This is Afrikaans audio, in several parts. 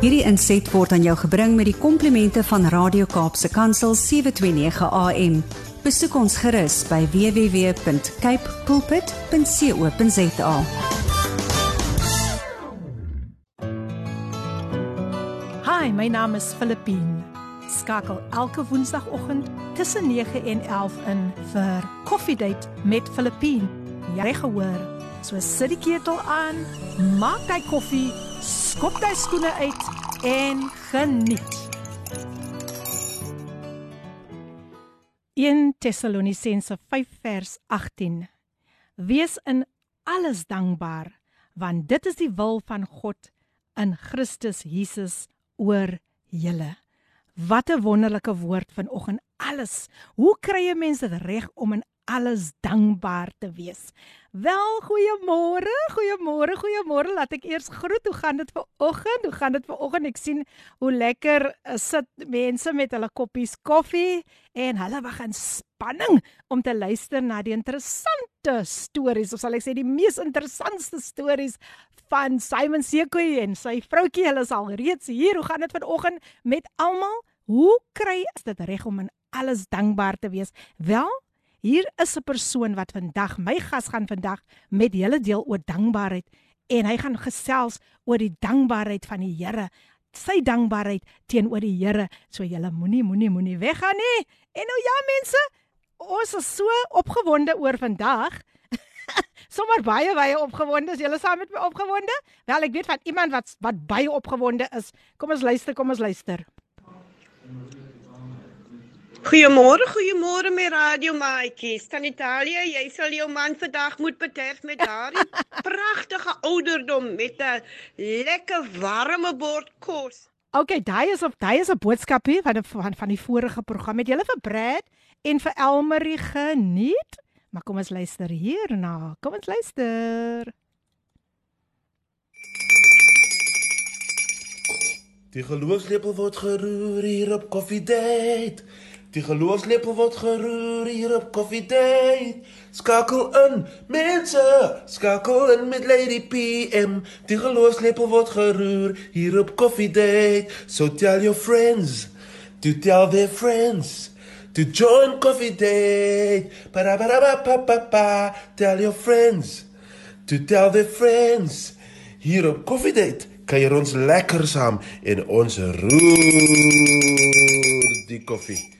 Hierdie inset word aan jou gebring met die komplimente van Radio Kaapse Kansel 729 AM. Besoek ons gerus by www.cape pulpit.co.za. Hi, my naam is Filippine. Skakel elke woensdagoggend tussen 9 en 11 in vir Coffee Date met Filippine. Jy gehoor, so sit die ketel aan, maak jy koffie, skop jy skoene uit en geniet. 1 Tessalonisense 5 vers 18 Wees in alles dankbaar want dit is die wil van God in Christus Jesus oor julle. Wat 'n wonderlike woord vanoggend. Alles. Hoe kry 'n mens dit reg om in alles dankbaar te wees? Wel, goeiemôre. Goeiemôre. Goeiemôre. Laat ek eers groet. Hoe gaan dit vanoggend? Hoe gaan dit vanoggend? Ek sien hoe lekker uh, sit mense met hulle koppies koffie en hulle wag in spanning om te luister na die interessante stories of sal ek sê die mees interessantste stories van Simon Sekoe en sy vroutjie. Hulle is al reeds hier. Hoe gaan dit vanoggend met almal? Hoe kry dit reg om in alles dankbaar te wees? Wel, hier is 'n persoon wat vandag my gas gaan vandag met julle deel oor dankbaarheid en hy gaan gesels oor die dankbaarheid van die Here. Sy dankbaarheid teenoor die Here. So julle moenie moenie moenie weggaan nie. En nou ja mense, ons is so opgewonde oor vandag. Sommige baie baie opgewonde. Is julle saam met my opgewonde? Wel, ek weet van iemand wat wat baie opgewonde is. Kom ons luister, kom ons luister. Goeiemôre, goeiemôre my radio maatjies. Van Italië, jy sal jou man vandag moet bederf met daardie pragtige ouderdom met 'n lekker warme bord kos. Okay, daai is op daai is 'n boodskapie van van van die vorige program. Het julle vir Brad en vir Elmarie geniet? Maar kom ons luister hierna. Kom ons luister. Die geloofslepel word geroer hier op Coffee Date. Die geloofslepel word geroer hier op Coffee Date. Skakel in, mense, skakel in met Lady PM. Die geloofslepel word geroer hier op Coffee Date. So tell your friends to tell their friends to join Coffee Date. Ba ba ba ba ba ba ba. Tell your friends to tell their friends hier op Coffee Date. Kuier ons lekker saam en ons roer die koffie.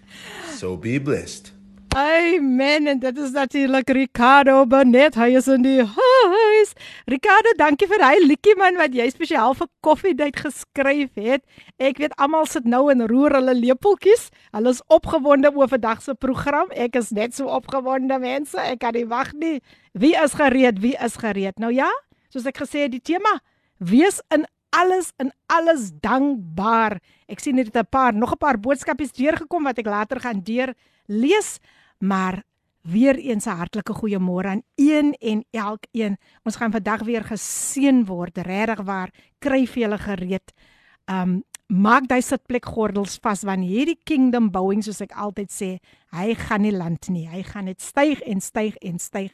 So be blessed. Amen. En dit is natuurlik Ricardo Bonet. Hy is in die huis. Ricardo, dankie vir hy liedjie man wat jy spesiaal vir Coffee Date geskryf het. Ek weet almal sit nou en roer hulle lepeltjies. Hulle is opgewonde oor vandag se program. Ek is net so opgewonde mense. Ek kan nie wag nie. Wie is gereed? Wie is gereed? Nou ja, soos ek gesê het, die tema wees in alles in alles dankbaar. Ek sien net 'n paar nog 'n paar boodskapies deurgekom wat ek later gaan deur lees, maar weer eens 'n hartlike goeiemôre aan een en elkeen. Ons gaan vandag weer geseën word, regtig waar. Kry vir julle gereed. Um maak daai sitplek gordels vas want hierdie kingdom bouing soos ek altyd sê, hy gaan nie land nie. Hy gaan net styg en styg en styg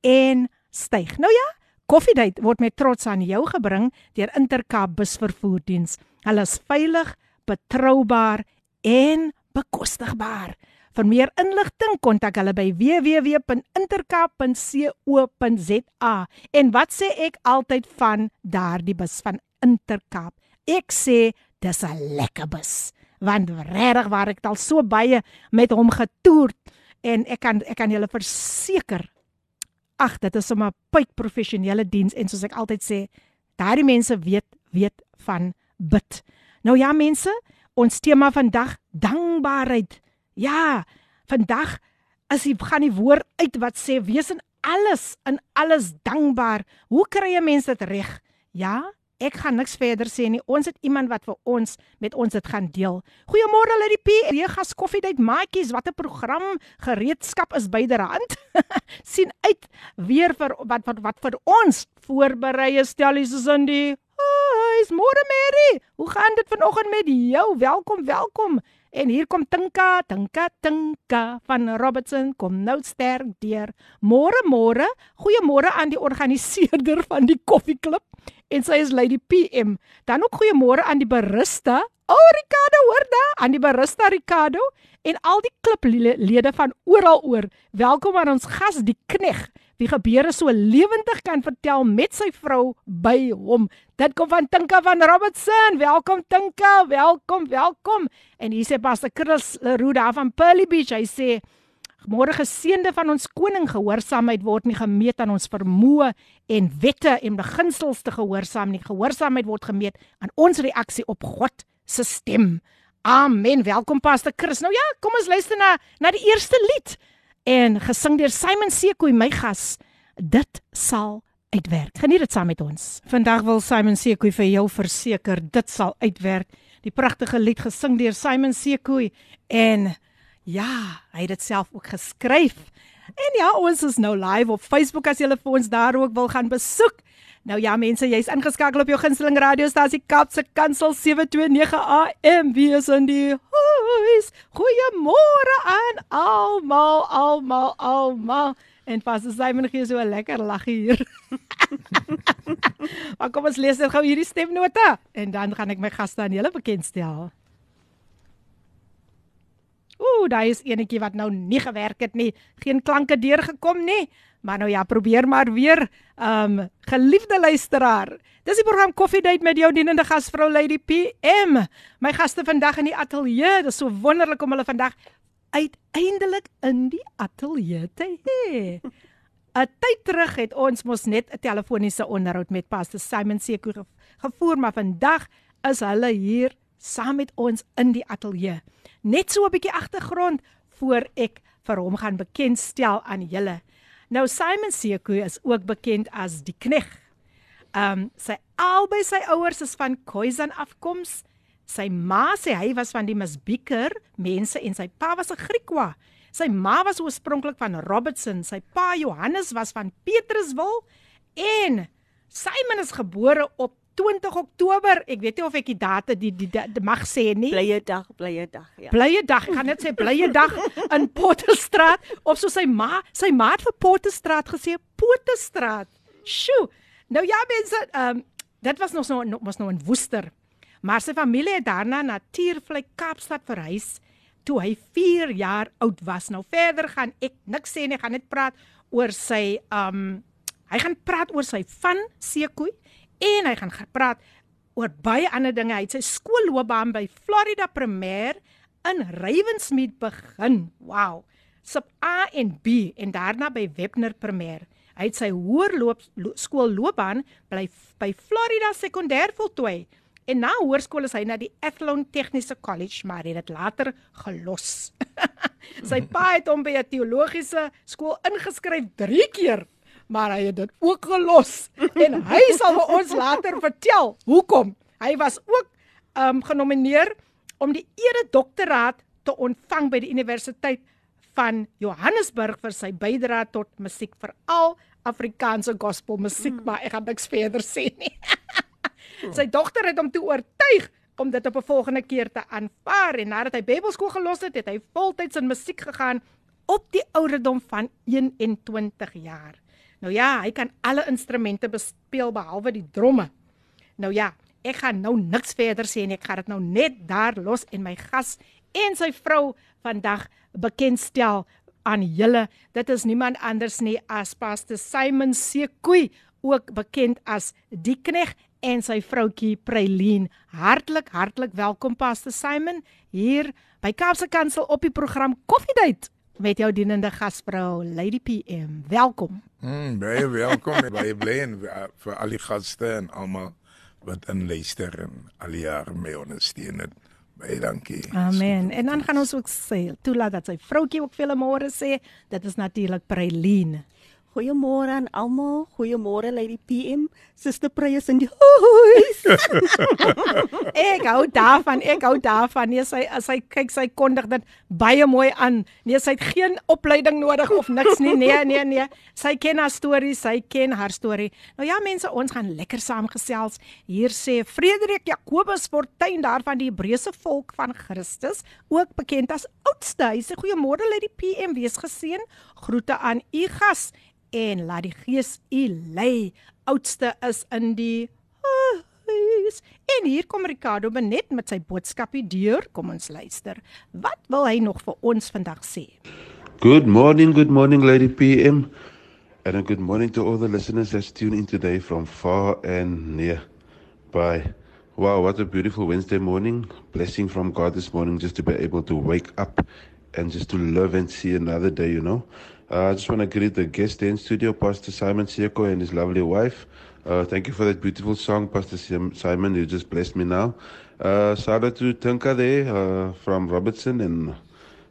en styg. Nou ja, Koffiedייט word met trots aan jou gebring deur Intercape busvervoerdiens. Hulle is veilig, betroubaar en bekostigbaar. Vir meer inligting kontak hulle by www.intercape.co.za. En wat sê ek altyd van daardie bus van Intercape? Ek sê dis 'n lekker bus. Want regtig waar ek al so baie met hom getoer en ek kan ek kan julle verseker ag dit is sommer pyk professionele diens en soos ek altyd sê daardie mense weet weet van bid. Nou ja mense, ons tema vandag dankbaarheid. Ja, vandag as jy gaan die woord uit wat sê wees in alles in alles dankbaar. Hoe kry jy mense dit reg? Ja, Ek gaan niks verder sê nie. Ons het iemand wat vir ons met ons dit gaan deel. Goeiemôre hulle die P. Regas koffiedייט maatjies. Wat 'n program. Gereedskap is byderhand. sien uit weer vir wat wat wat vir ons voorberei is. Stellies is in die huis. Môre Mary. Hoe gaan dit vanoggend met jou? Welkom, welkom. En hier kom Tinka, Tinka, Tinka van Robertson kom nou sterk deur. Môre môre, goeiemôre aan die organiseerder van die koffieklub en sy is Lady PM. Dan ook goeiemôre aan die barista. O oh, Ricardo, hoor daar, aan die barista Ricardo en al die kliplede van oral oor. Welkom aan ons gas die knegg wie gebeure so lewendig kan vertel met sy vrou by hom. Dit kom van Tinka van Robertson. Welkom Tinka, welkom, welkom. En hier sê Pastor Chris Leroux daar van Pearly Beach. Hy sê Môre geseënde van ons koning gehoorsaamheid word nie gemeet aan ons vermoë en wette en beginsels te gehoorsaam nie. Gehoorsaamheid word gemeet aan ons reaksie op God se stem. Amen. Welkom Pastor Chris. Nou ja, kom ons luister na na die eerste lied en gesing deur Simon Sekoe my gas dit sal uitwerk. Geniet dit saam met ons. Vandag wil Simon Sekoe vir jou verseker dit sal uitwerk. Die pragtige lied gesing deur Simon Sekoe en ja, hy het dit self ook geskryf. En ja, ons is nou live op Facebook as jy hulle vir ons daar ook wil gaan besoek. Nou ja mense, jy's ingeskakel op jou gunsteling radiostasie Kapse Kansel 729 AM. Wie is in die huis? Goeiemôre aan almal, almal, almal. En pas as jy gee so 'n lekker lag hier. maar kom ons lees net gou hierdie stemnota en dan gaan ek my gaste aan julle bekendstel. Ooh, daar is enetjie wat nou nie gewerk het nie. Geen klanke deurgekom nie. Maar nou ja, probeer maar weer. Um geliefde luisteraar, dis die program Coffee Date met jou dienende gasvrou Lady PM. My gaste vandag in die ateljee. Dis so wonderlik om hulle vandag uiteindelik in die ateljee te hê. 'n Tyd terug het ons mos net 'n telefoniese onderhoud met Pastor Simon Seker gevoer, maar vandag is hulle hier saam met ons in die ateljee. Net so 'n bietjie agtergrond voor ek vir hom gaan bekendstel aan julle. Nou Simon Sekoe is ook bekend as die knegg. Um sy albei sy ouers is van Khoisan afkoms. Sy ma sê hy was van die Misbieker mense en sy pa was 'n Griekwa. Sy ma was oorspronklik van Robertson, sy pa Johannes was van Petruswil en Simon is gebore op 20 Oktober. Ek weet nie of ek die data die die, die, die mag sê nie. Blye dag, blye dag, ja. Blye dag. Ek gaan net sê blye dag in Potterstraat of so sy ma, sy ma het vir Potterstraat gesê Potterstraat. Sjoe. Nou ja mense, ehm um, dit was nog so was nou in Woester. Maar sy familie het daarna na Natuurvlei Kaapstad verhuis toe hy 4 jaar oud was. Nou verder gaan ek niks sê nie, gaan net praat oor sy ehm um, hy gaan praat oor sy van Sekoe en hy gaan gepraat oor baie ander dinge. Hy het sy skoolloopbaan by Florida Premier in Ravensmead begin. Wow. Sub A en B en daarna by Webner Premier. Hy het sy hoërloop skoolloopbaan by by Florida Sekondêr voltooi. En na hoërskool is hy na die Athlone Tegniese College, maar het dit later gelos. sy pa het hom by 'n teologiese skool ingeskryf 3 keer maar hy het dit ook gelos en hy sal vir ons later vertel hoekom. Hy was ook um genomineer om die ere doktoraat te ontvang by die Universiteit van Johannesburg vir sy bydrae tot musiek veral Afrikaanse gospel musiek, mm. maar ek gaan niks verder sê nie. sy dogter het hom toe oortuig om dit op 'n volgende keer te aanvaar en nadat hy Bybelskool gelos het, het hy voltyds in musiek gegaan op die ouderdom van 21 jaar. Nou ja, hy kan alle instrumente bespeel behalwe die dromme. Nou ja, ek gaan nou niks verder sê nie. Ek gaan dit nou net daar los en my gas en sy vrou vandag bekendstel aan julle. Dit is niemand anders nie as Pastor Simon Sekoe, ook bekend as die knegg en sy vroutjie Preileen. Hartlik, hartlik welkom Pastor Simon hier by Kaapse Kansel op die program Koffiedייט met jou dienende gasvrou Lady PM. Welkom. Mm, baie welkom baie bly en vir al die gaste en almal wat in luister en al die jare mee ondersteun het. Baie dankie. Amen. En dan gaan ons ook sê, toelaat dat sy vroutjie ook vir môre sê, dit is natuurlik Preileen. Goeiemôre aan almal. Goeiemôre Lady PM. Suster Preyes in die huis. ek hou daarvan. Ek hou daarvan. Nee, sy sy kyk sy kondig dit baie mooi aan. Nee, sy het geen opleiding nodig of niks nie. Nee, nee, nee. Sy ken haar storie, sy ken haar storie. Nou ja, mense, ons gaan lekker saamgesels. Hier sê Frederik Jakobus Fortuin daarvan die Hebreëse volk van Christus, ook bekend as oudste. Hy sê goeiemôre Lady PM, wees geseën. Groete aan u gas en laat die gees u lei. Oudste is in die Matthews en hier kom Ricardo Benet met sy boodskapie deur. Kom ons luister. Wat wil hy nog vir ons vandag sê? Good morning, good morning, Lady PM. And a good morning to all the listeners that's tuned in today from far and near. By wow, what a beautiful Wednesday morning. Blessing from God this morning just to be able to wake up and just to live and see another day, you know. Uh, I just want to greet the guest in studio, Pastor Simon Sieko and his lovely wife. Uh, thank you for that beautiful song, Pastor Simon. You just blessed me now. Uh, shout out to Tinka there uh, from Robertson and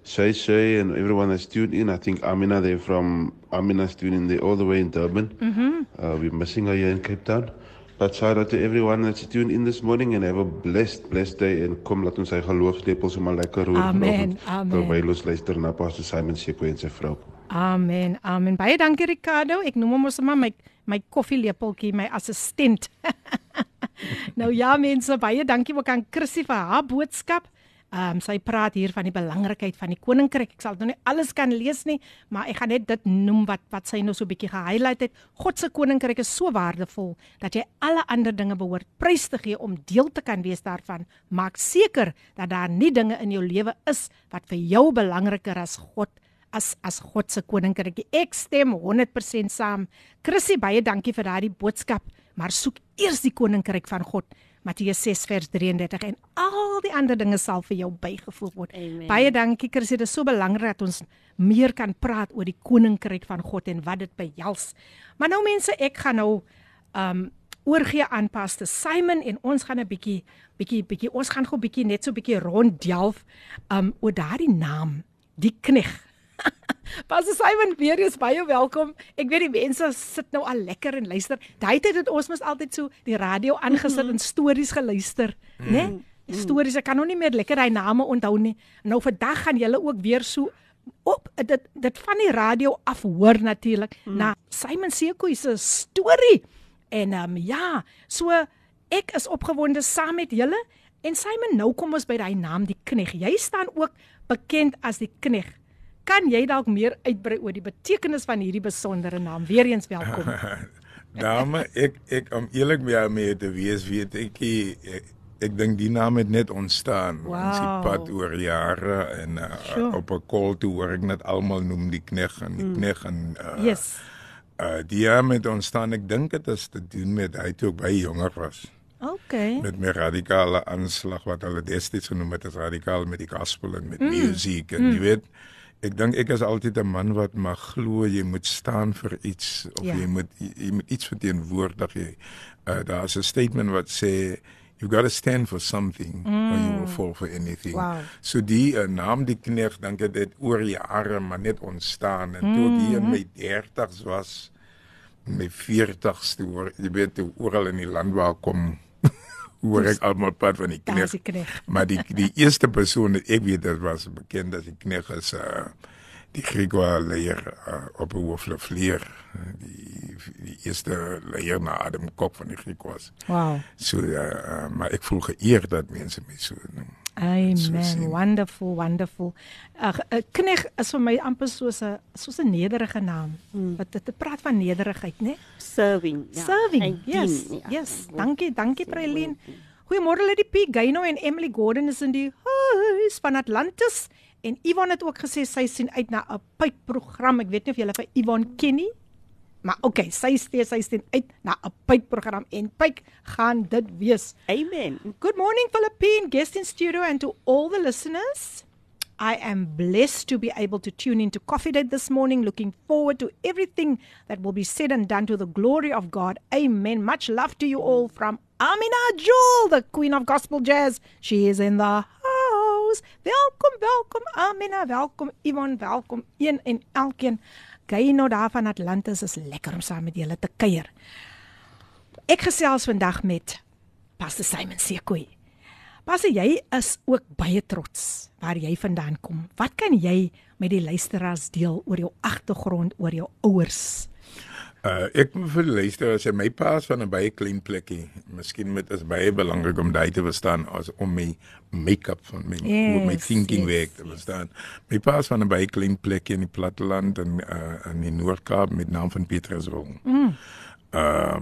Shay Shay and everyone that's tuned in. I think Amina there from Amina's tuned in there all the way in Durban. Mm-hmm. Uh, we're missing her here in Cape Town. But shout out to everyone that's tuned in this morning and have a blessed, blessed day. En kom laat ons sy geloofslepels maar lekker roer. Amen, amen. Terwyl ons luister na Pastor Simon Seko en sy vrou. Amen. Amen. Baie dankie Ricardo. Ek noem hom mos maar my my koffielepeltjie, my assistent. nou ja mense, baie dankie ook aan Chrissy vir haar boodskap. Ehm um, sy praat hier van die belangrikheid van die koninkryk. Ek sal nou nie alles kan lees nie, maar ek gaan net dit noem wat wat sy nou so 'n bietjie gehighlight het. God se koninkryk is so waardevol dat jy alle ander dinge behoort prys te gee om deel te kan wees daarvan. Maak seker dat daar nie dinge in jou lewe is wat vir jou belangriker as God as as God se koninkryk. Ek stem 100% saam. Chrissy, baie dankie vir daardie boodskap, maar soek eers die koninkryk van God. Matteus 6 vers 33 en al die ander dinge sal vir jou bygevoeg word. Amen. Baie dankie Chrissy, dit is so belangrik dat ons meer kan praat oor die koninkryk van God en wat dit behels. Maar nou mense, ek gaan nou um oorgee aan Pastor Simon en ons gaan 'n bietjie bietjie bietjie ons gaan gou bietjie net so bietjie ronddelf um oor daardie naam, die knegg. Pastor Simon, weer eens baie welkom. Ek weet die mense sit nou al lekker en luister. Daai tyd het ons mos altyd so die radio aangesit en stories geluister, né? Nee? Stories, ek kan nou nie meer lekker daai name onthou nie. Nou vandag gaan julle ook weer so op dit dit van die radio af hoor natuurlik mm. na Simon Seko se storie. En ehm um, ja, so ek is opgewonde saam met julle en Simon nou kom ons by daai naam die knegg. Jy staan ook bekend as die knegg. Kan jy dalk meer uitbrei oor die betekenis van hierdie besondere naam? Weereens welkom. Dame, ek ek om eerlik met jou mee te wees, weet ek nie, ek, ek dink die naam het net ontstaan. Ons het pad oor jare en uh, Sure. op 'n call toe hoor ek net almal noem die knegg en die mm. knegg en uh, Yes. uh die naam het ontstaan. Ek dink dit is te doen met hy toe ook baie jonger was. Okay. met my radikale aanslag wat hulle destyds genoem het as radikaal met die gospel en met mm. musiek en mm. jy weet ek dink ek is altyd 'n man wat mag glo jy moet staan vir iets of Ja. jy moet jy, jy moet iets verteenwoordig jy uh, daar's 'n statement wat sê you got to stand for something mm. or you will fall for anything Wow. so die uh, naam die knegg dink ek dit oor jare maar net ontstaan en toe ek hier in my 30's was my 40's toe jy weet toe oral in die land waar kom hoor ek almal pad van die knegg. maar die die eerste persoon wat ek weet dit was bekend as die knegg is uh die Gregor leier uh, op Hooflevleer die die eerste leier na Adam Kok van die Griekwas. Wow. So uh, uh, maar ek voel geëer dat mense my so noem. Amen. sien. Wonderful, wonderful. 'n uh, Knegg is vir my amper soos 'n soos 'n nederige naam. Hmm. Wat dit praat van nederigheid, né? Nee? Serving. Ja. Serving. En Yes. dien, ja. Yes. Dankie, dankie Prailien. Goeiemôre Lady P. Gaino en Emily Gordon is in die huis van Atlantis en Yvonne het ook gesê sy sien uit na 'n pypprogram. Ek weet nie of julle vir Yvonne ken nie. Maar okay, sy sê sy sien uit na 'n pypprogram en pyp gaan dit wees. Amen. Good morning, Philippine guest in studio, and to all the listeners. I am blessed to be able to tune into Coffee Date this morning. Looking forward to everything that will be said and done to the glory of God. Amen. Much love to you all from Amina Jewel, the Queen of Gospel Jazz. She is in the house. Welkom, welkom Amina, welkom Yvonne, welkom een en elkeen. Gaino daar van Atlantis is lekker om saam met julle te kuier. Ek gesels vandag met Pastor Simon Sekoe. Pastor, jy is ook baie trots waar jy vandaan kom. Wat kan jy met die luisteraars deel oor jou agtergrond, oor jou ouers? Uh ek moet vir die luisteraars sê my pa is van 'n baie klein plekkie. Miskien moet is baie belangrik om daai te verstaan as om my make-up van my hoe my Yes, thinking yes, werk te verstaan. My pa is van 'n baie klein plekkie in die platteland en uh in die Noord-Kaap met naam van Pieterswil. Mm. Uh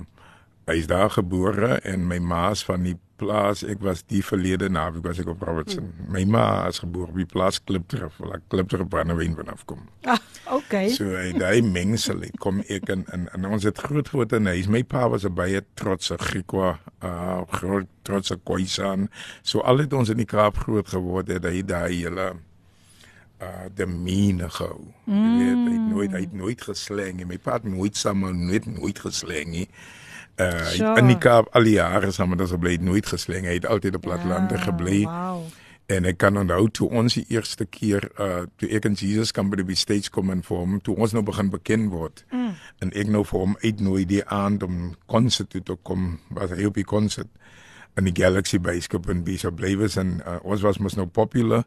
Hy's daar gebore en my ma's van die plaas. Ek was die verlede naweek was ek op Robertson. My ma is gebore op die plaas Klipdrif, waar Klipdrif brandewyn vanaf kom. Ah, okay. So daai mengsel het kom ek in in, in ons het groot geword in huis. My pa was 'n baie trotse Griekwa, uh groot trotse Khoisan. So al het ons in die Kaap groot geword het hy daai hele uh mine gehou. Mm. Jy weet, hy het nooit hy het nooit gesleng nie. My pa het nooit sommer nooit nooit gesleng nie. Uh Kaap al die jare saam met ons gebly, het nooit gesleng. Hy het altyd op platlande gebly. Wow. En ek kan onthou toe ons die eerste keer uh toe ek en Jesus kan by die stage kom en vir hom toe ons nou begin bekend word. Mm. En ek nou vir hom uitnooi die aand om konsert toe te kom, was hy op die konsert in die Galaxy Bioskop in Blywes en uh, ons was mos nou popular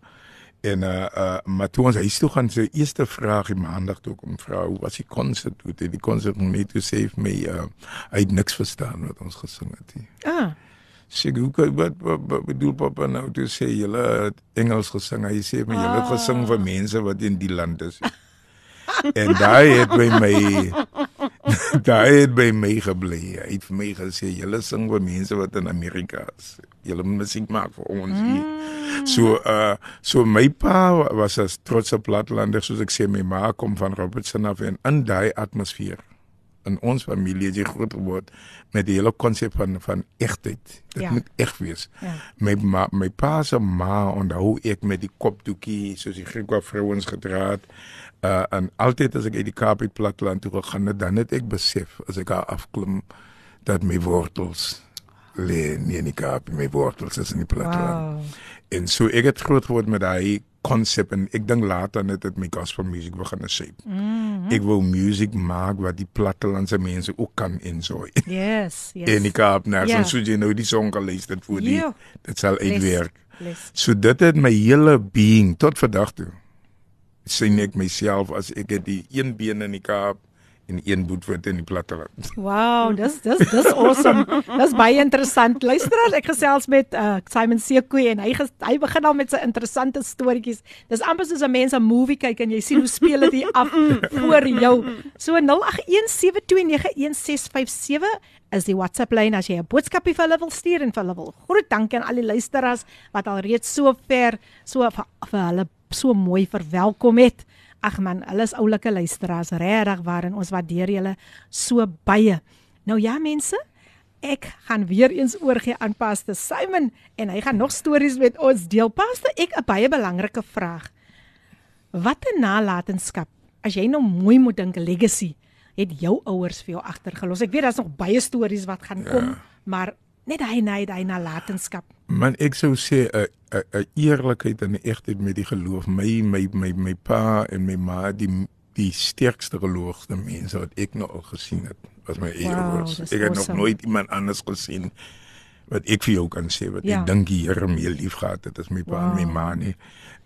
en uh, uh maar toe ons huis toe gaan sy eerste vraag die maandag toe kom vra hoe was die konsert toe het die konsert net toe sê vir my uh, hy het niks verstaan wat ons gesing het nie. Ah. Sê hoe kan wat wat wat bedoel papa nou toe sê julle Engels gesing. Hy sê maar julle het gesing vir mense wat in die land is. En daai het by my daai het by my gebly. Hy het vir my gesê julle sing vir mense wat in Amerika is. Julle moet musiek maak vir ons hier. So uh so my pa was as trotse platlander soos ek sê my ma kom van Robertson af en in daai atmosfeer in ons familie het jy groot geword met die hele konsep van van egtheid. Dit Ja. moet eg wees. Ja. My ma, my pa se ma onthou ek met die kopdoekie soos die Griekwa vrouens gedra het. Uh en altyd as ek uit die Kaap uit platland toe gegaan het, dan het ek besef as ek daar afklim dat my wortels lê nie in die Kaap, my wortels is in die platland. Wow. En so ek het groot geword met daai konsep en ek dink later net het my gospel music begin shape. Mm -hmm. Ek wou music maak wat die plattelandse mense ook kan enjoy. Yes, yes. En die Kaap nou, Ja. yeah. so jy nou die song geluister het voor die Ja. dit sal uitwerk. So dit het my hele being tot vandag toe sien ek myself as ek het die een been in die Kaap en een boetvoet in die platteland. Wow, dis dis dis awesome. Dis baie interessant. Luisteraars, ek gesels met uh, Simon Sekoe en hy ges, hy begin al met sy interessante storieetjies. Dis amper soos 'n mens 'n movie kyk en jy sien hoe speel dit hier af voor jou. So 0817291657 is die WhatsApp lyn as jy 'n boodskapie vir hulle wil stuur en vir hulle wil. Groet dankie aan al die luisteraars wat al reeds so ver so vir, vir hulle so mooi verwelkom het. Ag man, hulle is oulike luisteraars, regtig waar en ons waardeer julle so baie. Nou ja mense, ek gaan weer eens oorgie aan Pastor Simon en hy gaan nog stories met ons deel. Pastor, ek 'n baie belangrike vraag. Wat 'n nalatenskap as jy nou mooi moet dink legacy het jou ouers vir jou agtergelos. Ek weet daar's nog baie stories wat gaan kom, ja. maar net hy net hy nalatenskap. Man ek sou sê 'n 'n 'n eerlikheid en 'n egtheid met die geloof. My my my my pa en my ma die die sterkste geloofde mense wat ek nou al gesien het was my eie Wow, ouers. Ek het nog awesome. nooit iemand anders gesien wat ek vir jou kan sê wat Ja. ek dink die Here meer liefgehad het as my pa en my Wow. ma nie.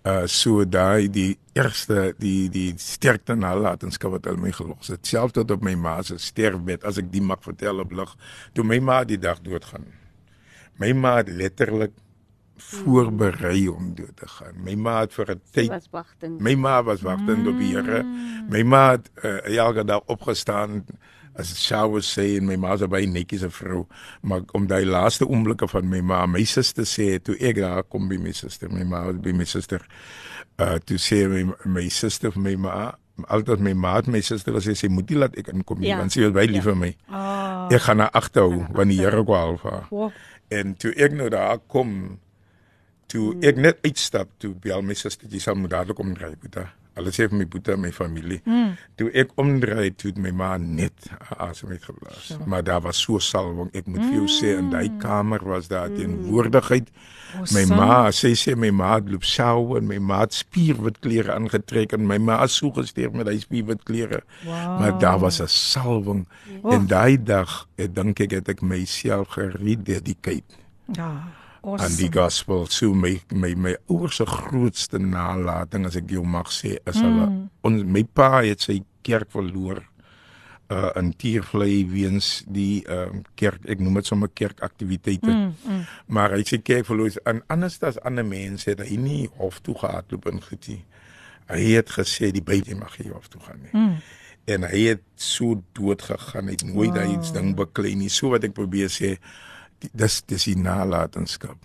Uh so daai die eerste die die sterkte nalatenskap wat hulle my gelos het. Selfs tot op my ma se sterfbed as ek die mag vertel op lig toe my ma die dag doodgaan. My ma het letterlik voorberei om dood te gaan. My ma het vir 'n tyd was wagtend. My ma was wagtend op die Here. My ma het uh, elke dag opgestaan as dit shower sê en my ma was baie netjies 'n vrou, maar om daai laaste oomblikke van my ma, my suster sê toe ek daar kom by my suster, my ma was by my suster. Uh toe sê my my suster vir my ma altyd my ma het my suster gesê sy moet nie laat ek inkom nie Ja. want sy was baie lief vir my. Ah. Ek gaan haar agterhou wanneer die Here haar. Wow. En toe ek nou daar kom, toe ek net uitstap, toe bel my suster, jy sal moet dadelik omdraai, Boeta. Hulle sê vir my Boeta, my familie. Mm. Toe ek omdraai, toe het my ma net asem uitgeblaas. So. Maar daar was so salwing. Ek moet vir jou sê in daai kamer was daar teenwoordigheid. My ma, sy sê my ma het loop sjou en my ma het spierwit klere aangetrek en my ma is so gesterf met hy spierwit klere. Wow. Maar daar was 'n salwing. Oh. En daai dag, ek dink ek het ek myself gerededicate Ja. Aan die gospel. So my my my ouers se grootste nalatiging as ek jou mag sê is hulle Mm. ons my pa het sy kerk verloor uh in Tiervlei weens die ehm uh, kerk ek noem dit sommer kerkaktiwiteite. Mm, mm. Maar hy sê kerk verloor en anders as ander mense het hy nie hof toe gehardloop en goed nie. Hy het gesê die baby mag nie hof toe gaan nie. Mm. en hy het so dood gegaan. Hy het nooit wow. daai iets ding beklei nie. So wat ek probeer sê, dis dis die nalatenskap.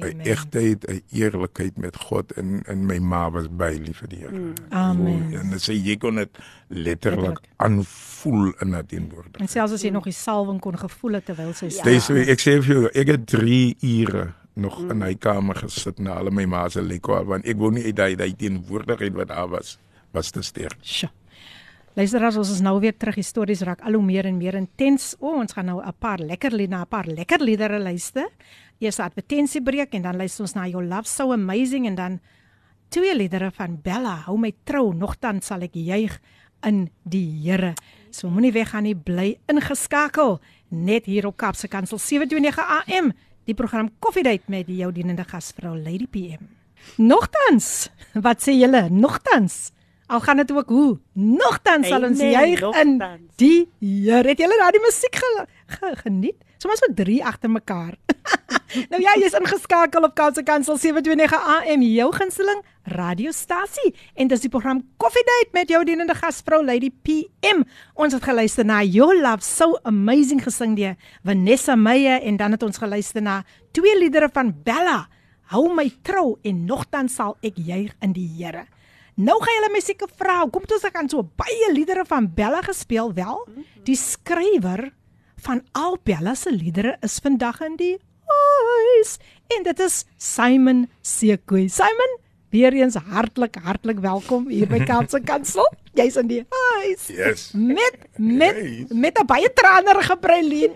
'n. Egtheid, 'n eerlikheid met God en en my ma was by lief vir die Here. Mm. Amen. En dit sê jy kon dit letterlik aanvoel in dat teenwoordig. En selfs as jy nog die salwing kon gevoel het terwyl sy Ja. Dis ek sê vir jou, ek het 3 ure nog mm. in hy kamer gesit na hulle my ma se lekwa want ek wou nie uit daai daai teenwoordigheid wat daar was was te sterk. Sjoe. Luisteraars, ons is nou weer terug. Die stories raak al hoe meer en meer intens. O, ons gaan nou 'n paar lekker lied na 'n paar lekker liedere luister. Eers 'n advertensiebreek en dan luister ons na Your Love So Amazing en dan twee liedere van Bella. Hou my trou, nogtans sal ek juig in die Here. So moenie weggaan nie, bly ingeskakel net hier op Kapse Kansel 729 AM. Die program Koffiedייט met die jou dienende gasvrou Lady PM. Nogtans, wat sê julle? Nogtans. Al gaan dit ook hoe. Nogtans sal ons nee, juig in die Here. Het julle daai musiek ge, ge, geniet? Sommige so drie agter mekaar. nou ja, jy's ingeskakel op Kaapse Kansel 729 AM, jou gunsteling radiostasie. En dis die program Coffee Date met jou dienende gasvrou Lady PM. Ons het geluister na Your Love So Amazing gesing deur Vanessa Meyer en dan het ons geluister na twee liedere van Bella. Hou my trou en nogtans sal ek juig in die Here. Nou gaan julle my seker vra, kom toe ons gaan so baie liedere van Bella gespeel wel? Die skrywer van al Bella se liedere is vandag in die huis en dit is Simon Sekoe. Simon, weer eens hartlik hartlik welkom hier by Kaapse Kansel. Jy's in die huis. Yes. Met met Yes. met 'n baie tranerige Breilien.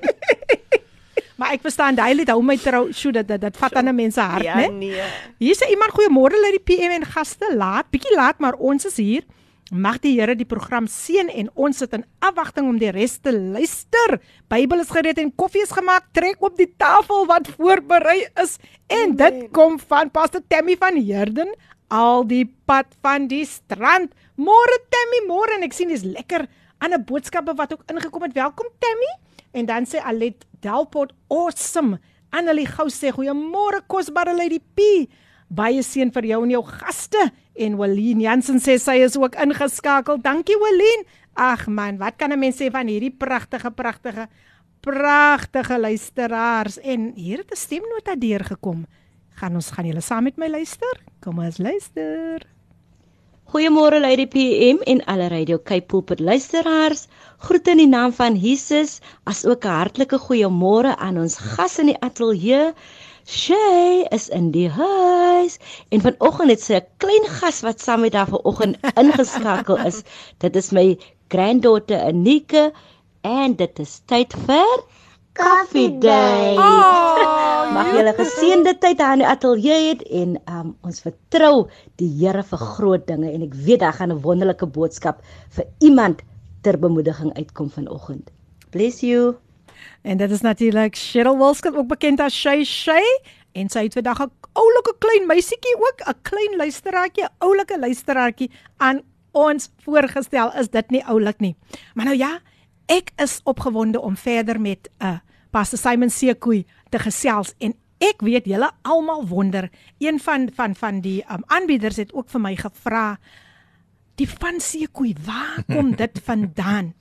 Maar ek verstaan daai lied hou my trou, sjoe dit dit, vat aan 'n mens se hart, Ja, né? nee. Hier sê iemand goeiemôre lê die PM en gaste laat, bietjie laat, maar ons is hier. Mag die Here die program seën en ons sit in afwagting om die res te luister. Bybel is gereed en koffie is gemaak. Trek op die tafel wat voorberei is en dit kom van Pastor Tammy van Herden al die pad van die strand. Môre Tammy, môre en ek sien dis lekker ander boodskappe wat ook ingekom het. Welkom Tammy. En dan sê Alet Delport awesome. Annelie Gou sê goeiemôre kosbare Lady P. Baie seën vir jou en jou gaste. En Walien Jansen sê sy is ook ingeskakel. Dankie Walien. Ag man, wat kan 'n mens sê van hierdie pragtige pragtige pragtige luisteraars en hier het 'n stemnota deurgekom. Gaan ons gaan julle saam met my luister? Kom ons luister. Goeiemôre Lady PM en alle Radio Cape Pulpit luisteraars. Groete in die naam van Jesus, as ook 'n hartlike goeiemôre aan ons gas in die ateljee. Shay is in die huis en vanoggend het sy 'n klein gas wat saam met haar vanoggend ingeskakel is. Dit is my granddaughter Anike en dit is tyd vir Coffee Day. Oh, Mag julle geseënde tyd daar in die ateljee hê en um, ons vertrou die Here vir groot dinge en ek weet daar gaan 'n wonderlike boodskap vir iemand ter bemoediging uitkom vanoggend. Bless you. En dit is natuurlik Cheryl Wilskut ook bekend as Shay Shay en sy het vandag 'n oulike klein meisietjie ook, 'n klein luisteraartjie, 'n oulike luisteraartjie aan ons voorgestel. Is dit nie oulik nie? Maar nou ja, ek is opgewonde om verder met 'n uh, Pastor Simon Sekoe te gesels en ek weet julle almal wonder. Een van van van die um, aanbieders het ook vir my gevra die van Sekoe, waar kom dit vandaan?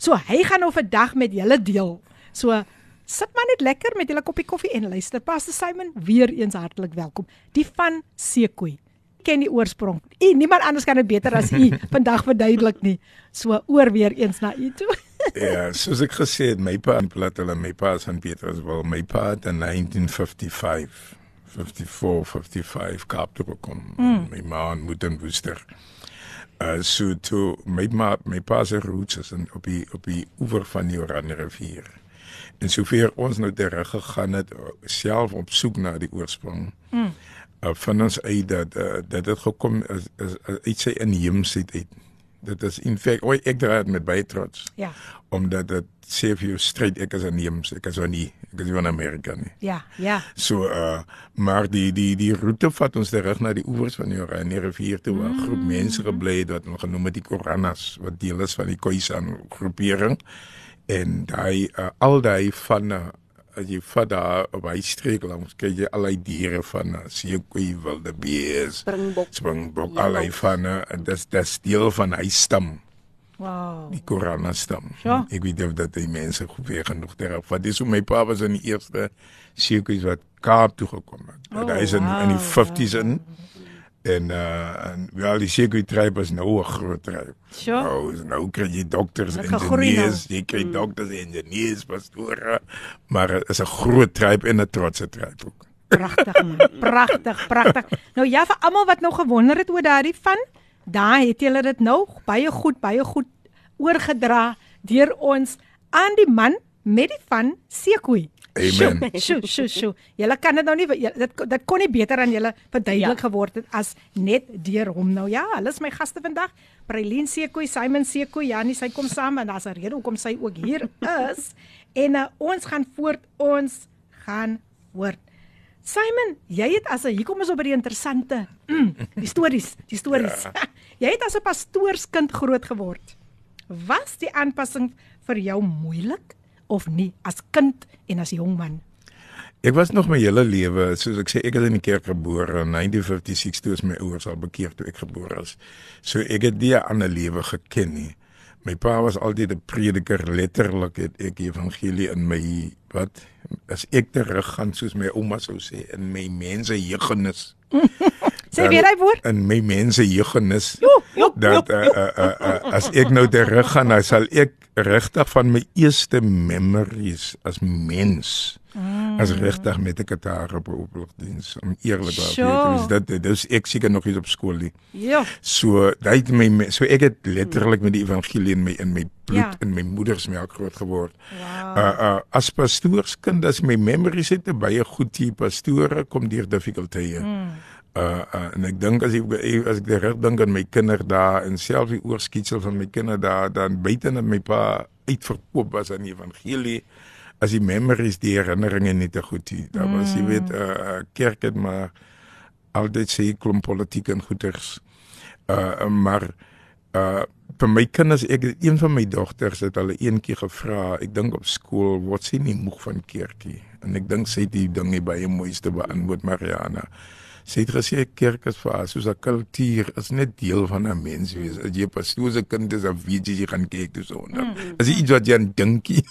So hy gaan nou vandag met julle deel. So sit maar net lekker met julle koppie koffie en luister. Pastor Simon, weer eens hartlik welkom. Die van Sekoe. Ken die oorsprong. U niemand anders kan dit beter as u vandag verduidelik nie. So oor weer eens na u toe. Ja, soos ek gesê het, my pa in plat hulle my pa is in Pietersburg. My pa het in 1955 54 55 Kaap toe gekom. Mm. My ma moet in Woester. Uh so toe my ma my pa se roots is in, op die op die oewer van die Oranje rivier. En sover ons nou terug gegaan het self op soek na die oorsprong. Mm. Uh, van ons uit dat uh, dat dit gekom is, is, is uit sy inheemsheid uit. Dit is in feite oi ek dra dit met baie trots Ja. omdat dit sê vir jou straight ek is inheems, ek is van nie ek is van Amerika nie. Ja, ja. So uh maar die die die roete vat ons terug na die oewers van die Oranje rivier toe waar 'n groep mense gebly het wat hulle genoem het die Koranas wat deel is van die Khoisan groepering en daai uh, al daai van as jy vat daar op hy streek langs kyk jy al die diere van seekoei wilde bees Springbok. springbok al die van uh, dis dis deel van hy stam Wow. die Korana stam. Ja. Ek weet of dat die mense goed weer genoeg terug. Want dis hoe my pa was in die eerste sekoes wat Kaap toe gekom het. Oh, hy is in in die wow. 50s in. En uh en wel die sekoe tryp is nou 'n groot tryp. Sure. Nou, nou kry jy dokters, ingenieurs, jy kry dokters, ingenieurs, pastore, maar dit is 'n groot tryp en 'n trotse tryp ook. Pragtig man. Pragtig, pragtig. Nou ja, vir almal wat nou gewonder het oor daardie van, daar het julle dit nou baie goed, baie goed oorgedra deur ons aan die man met die van Sekoe. Amen. Sjoe, sjoe, sjoe. Julle kan dit nou nie julle- dit dit kon nie beter aan julle verduidelik ja. geword het as net deur hom nou. Ja, hulle is my gaste vandag. Prailien Sekoe, Simon Sekoe, Janie, sy kom saam en daar's 'n rede hoekom sy ook hier is. En uh, ons gaan voort, ons gaan voort. Simon, jy het as 'n hier kom ons op by die interessante mm, die stories, die stories. Ja. jy het as 'n pastoorskind groot geword. Was die aanpassing vir jou moeilik of nie as kind en as jong man? Ek was nog my hele lewe, soos ek sê, ek is in die kerk gebore in 1956 toe is my ouers al bekeer toe ek gebore is. So ek het nie 'n ander lewe geken nie. My pa was altyd 'n prediker, letterlik het ek die evangelie in my wat as ek terug gaan soos my ouma sou sê in my mense jeugenis. Sê weer hy woord. in my mense jeugenis jo, dat uh, uh, uh, uh, as ek nou terug gaan, dan sal ek regtig van my eerste memories as mens mm. as regtig met 'n gitaar op oplogdiens om Sure. te wees. Dit dis ek seker nog nie op skool nie. Ja. So dit het my so ek het letterlik met die evangelie in my in my bloed Ja. ja. in my moeder se melk groot geword. Wow. Uh uh as pastoorskind as my memories het baie goed hier pastore kom deur difficultye. Mm. Uh, uh en ek dink as ek as ek reg dink aan my kinderdae en selfs die oorskietsel van my kinderdae dan buite dat my pa uitverkoop was aan die evangelie as die memories die herinneringe nie te goed nie. Daar was jy weet 'n uh, uh, kerk het maar altyd sê klomp politiek en goeters. Uh maar uh vir my kinders ek een van my dogters het hulle eendag gevra ek dink op skool word sy nie moeg van kerkie en ek dink sy het die ding nie baie mooiste beantwoord Mariana sy het gesê kerk is vir haar soos 'n kultuur is net deel van 'n mens wees as jy pastoor se kind is dan weet jy jy gaan kyk toe so nou as jy iets wat jy aan dinkie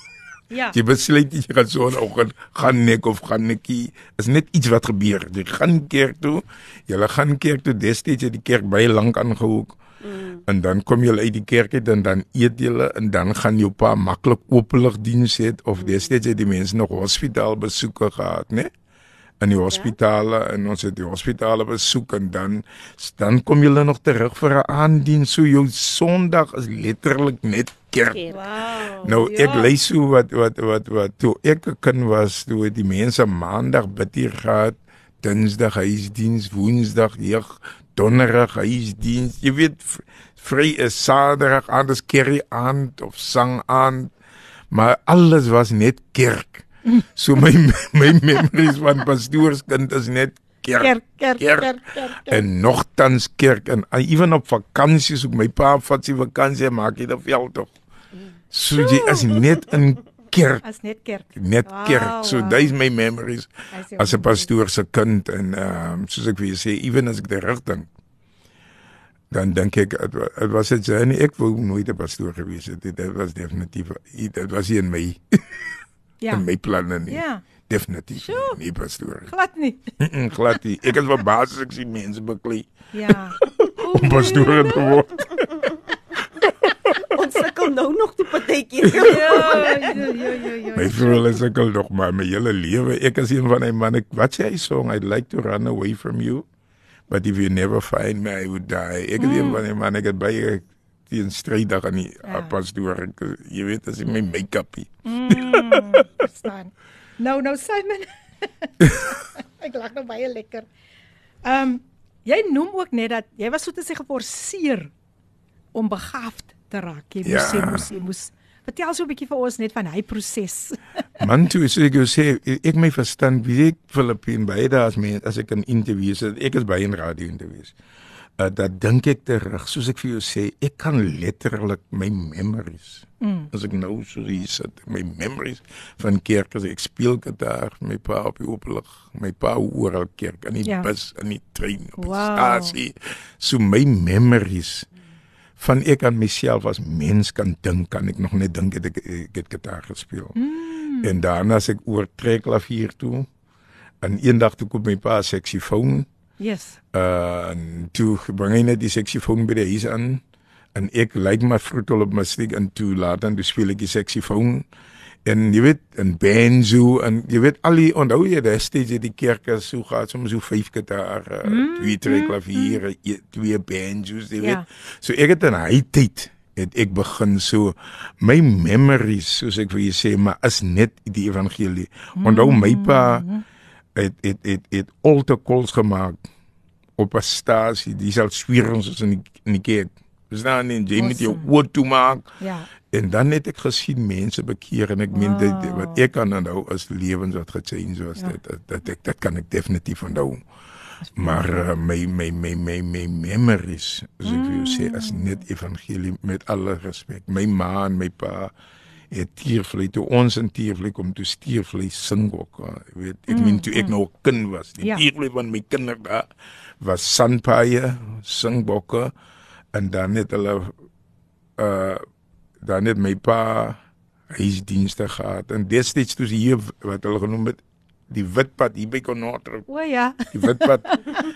Ja. Jy besluit jy gaan so 'n oggend gaan nek of gaan nekkie. Is net iets wat gebeur. Jy gaan kerk toe. Jy gaan kerk toe. Destyds het die kerk baie lank aangehoek. Mm. En dan kom jy uit die kerk uit en dan eet jy en dan gaan jou pa maklik openlig diens het of destyds het die mense nog hospitaal besoeke gehad, né? In die hospitale ja? en ons het die hospitale besoek en dan dan kom julle nog terug vir 'n aandiens so jou Sondag is letterlik net kerk. Wow. Nou ek lees so wat wat wat wat toe ek 'n kind was, toe het die mense maandag bid hier gehad, Dinsdag huisdiens, Woensdag jeug, Donderdag huisdiens. Jy weet vry is Saterdag anders kerry aand of sang aand, maar alles was net kerk. So my my memories van pastoorskind is net kerk. Kerk, kerk, kerk, kerk, kerk. En nogtans kerk en uh, ewen op vakansies ook my pa vat sy vakansie en maak hy die veld tog. So jy is net in kerk, As net kerk. net Wow, kerk. So wow. dis my memories as 'n pastoor se kind en ehm um, soos ek vir jou sê, ewen as ek terug dink dan dink ek het was dit sy ek wou nooit 'n pastoor gewees het. Dit dit was definitief dit was nie in my Ja. in my planne nie. Ja. Definitief Sjoe. nie, nie pastoor. Glad nie. Glad nie. Ek is verbaas as ek sien mense beklei Ja. om pastoor te word. Ons sukkel nou nog te partytjie. Ja, ja, ja, ja, ja. My vrou is sukkel nog maar my hele lewe. Ek is een van die manne. Wat sê hy song? I'd like to run away from you, but if you never find me, I would die. Ek is mm. een van die manne. Ek het baie teen strydig aan die Ja. ja. pastoor. Ek, jy weet as ek my make-upie. Mm, verstaan. Nou nou Simon. ek lag nou baie lekker. Ehm um, jy noem ook net dat jy was so te sê geforseer om begaafd te raak. Jy moes Ja. jy moes jy moes vertel so 'n bietjie vir ons net van hy proses. Man toe sê ek jou sê ek my verstand wie ek Filippin beide as my as ek in interviews het, ek is baie in radio interviews. Uh, dat dink ek terug, soos ek vir jou sê, ek kan letterlik my memories. Mm. As ek nou so hier sit, my memories van kerk as ek speel gitaar, my pa op die ooplig, my pa oral kerk in die Ja. bus, in die trein, op die Wow. stasie. So my memories van ek aan myself as mens kan dink, kan ek nog net dink ek ek het gitaar gespeel. Mm. En daarna as ek oor trekklavier toe en eendag toe kom my pa seksifoon. Yes. Uh en toe bring hy net die seksifoon by die huis aan en ek lei my vroetel op my stiek en toe laat dan speel ek die seksifoon en jy weet en banjo en jy weet al die onthou jy daai steeds die kerke so gehad soms so vyf gitare, mm, twee trekklaviere, mm, twee banjos, jy weet. Ja. So ek het in hy tyd het ek begin so my memories soos ek vir jou sê maar is net die evangelie. Onthou my pa het het het het alte kols gemaak op 'n stasie. Dis al swierings is in die in die kerk. Dis dan in jy met jou Awesome. oor toe maak. Ja. En dan het ek gesien mense bekeer en ek wow. meen dit wat ek kan onthou is lewens wat gechange was. Ja. Dit, dit dit ek dit kan ek definitief onthou. Maar uh, my my my my my memories, as ek vir jou sê, is net evangelie met alle respek. My ma en my pa het tiervlei toe ons in tiervlei kom toe stiervlei sing ook. Jy weet, ek meen toe ek nog 'n kind was. Die Ja. tiervlei van my kinder daar was sandpaaie, singbokke en dan het hulle uh dan het my pa huisdienste gehad en destyds toe hier wat hulle genoem het die witpad hier by Konotro O ja. die witpad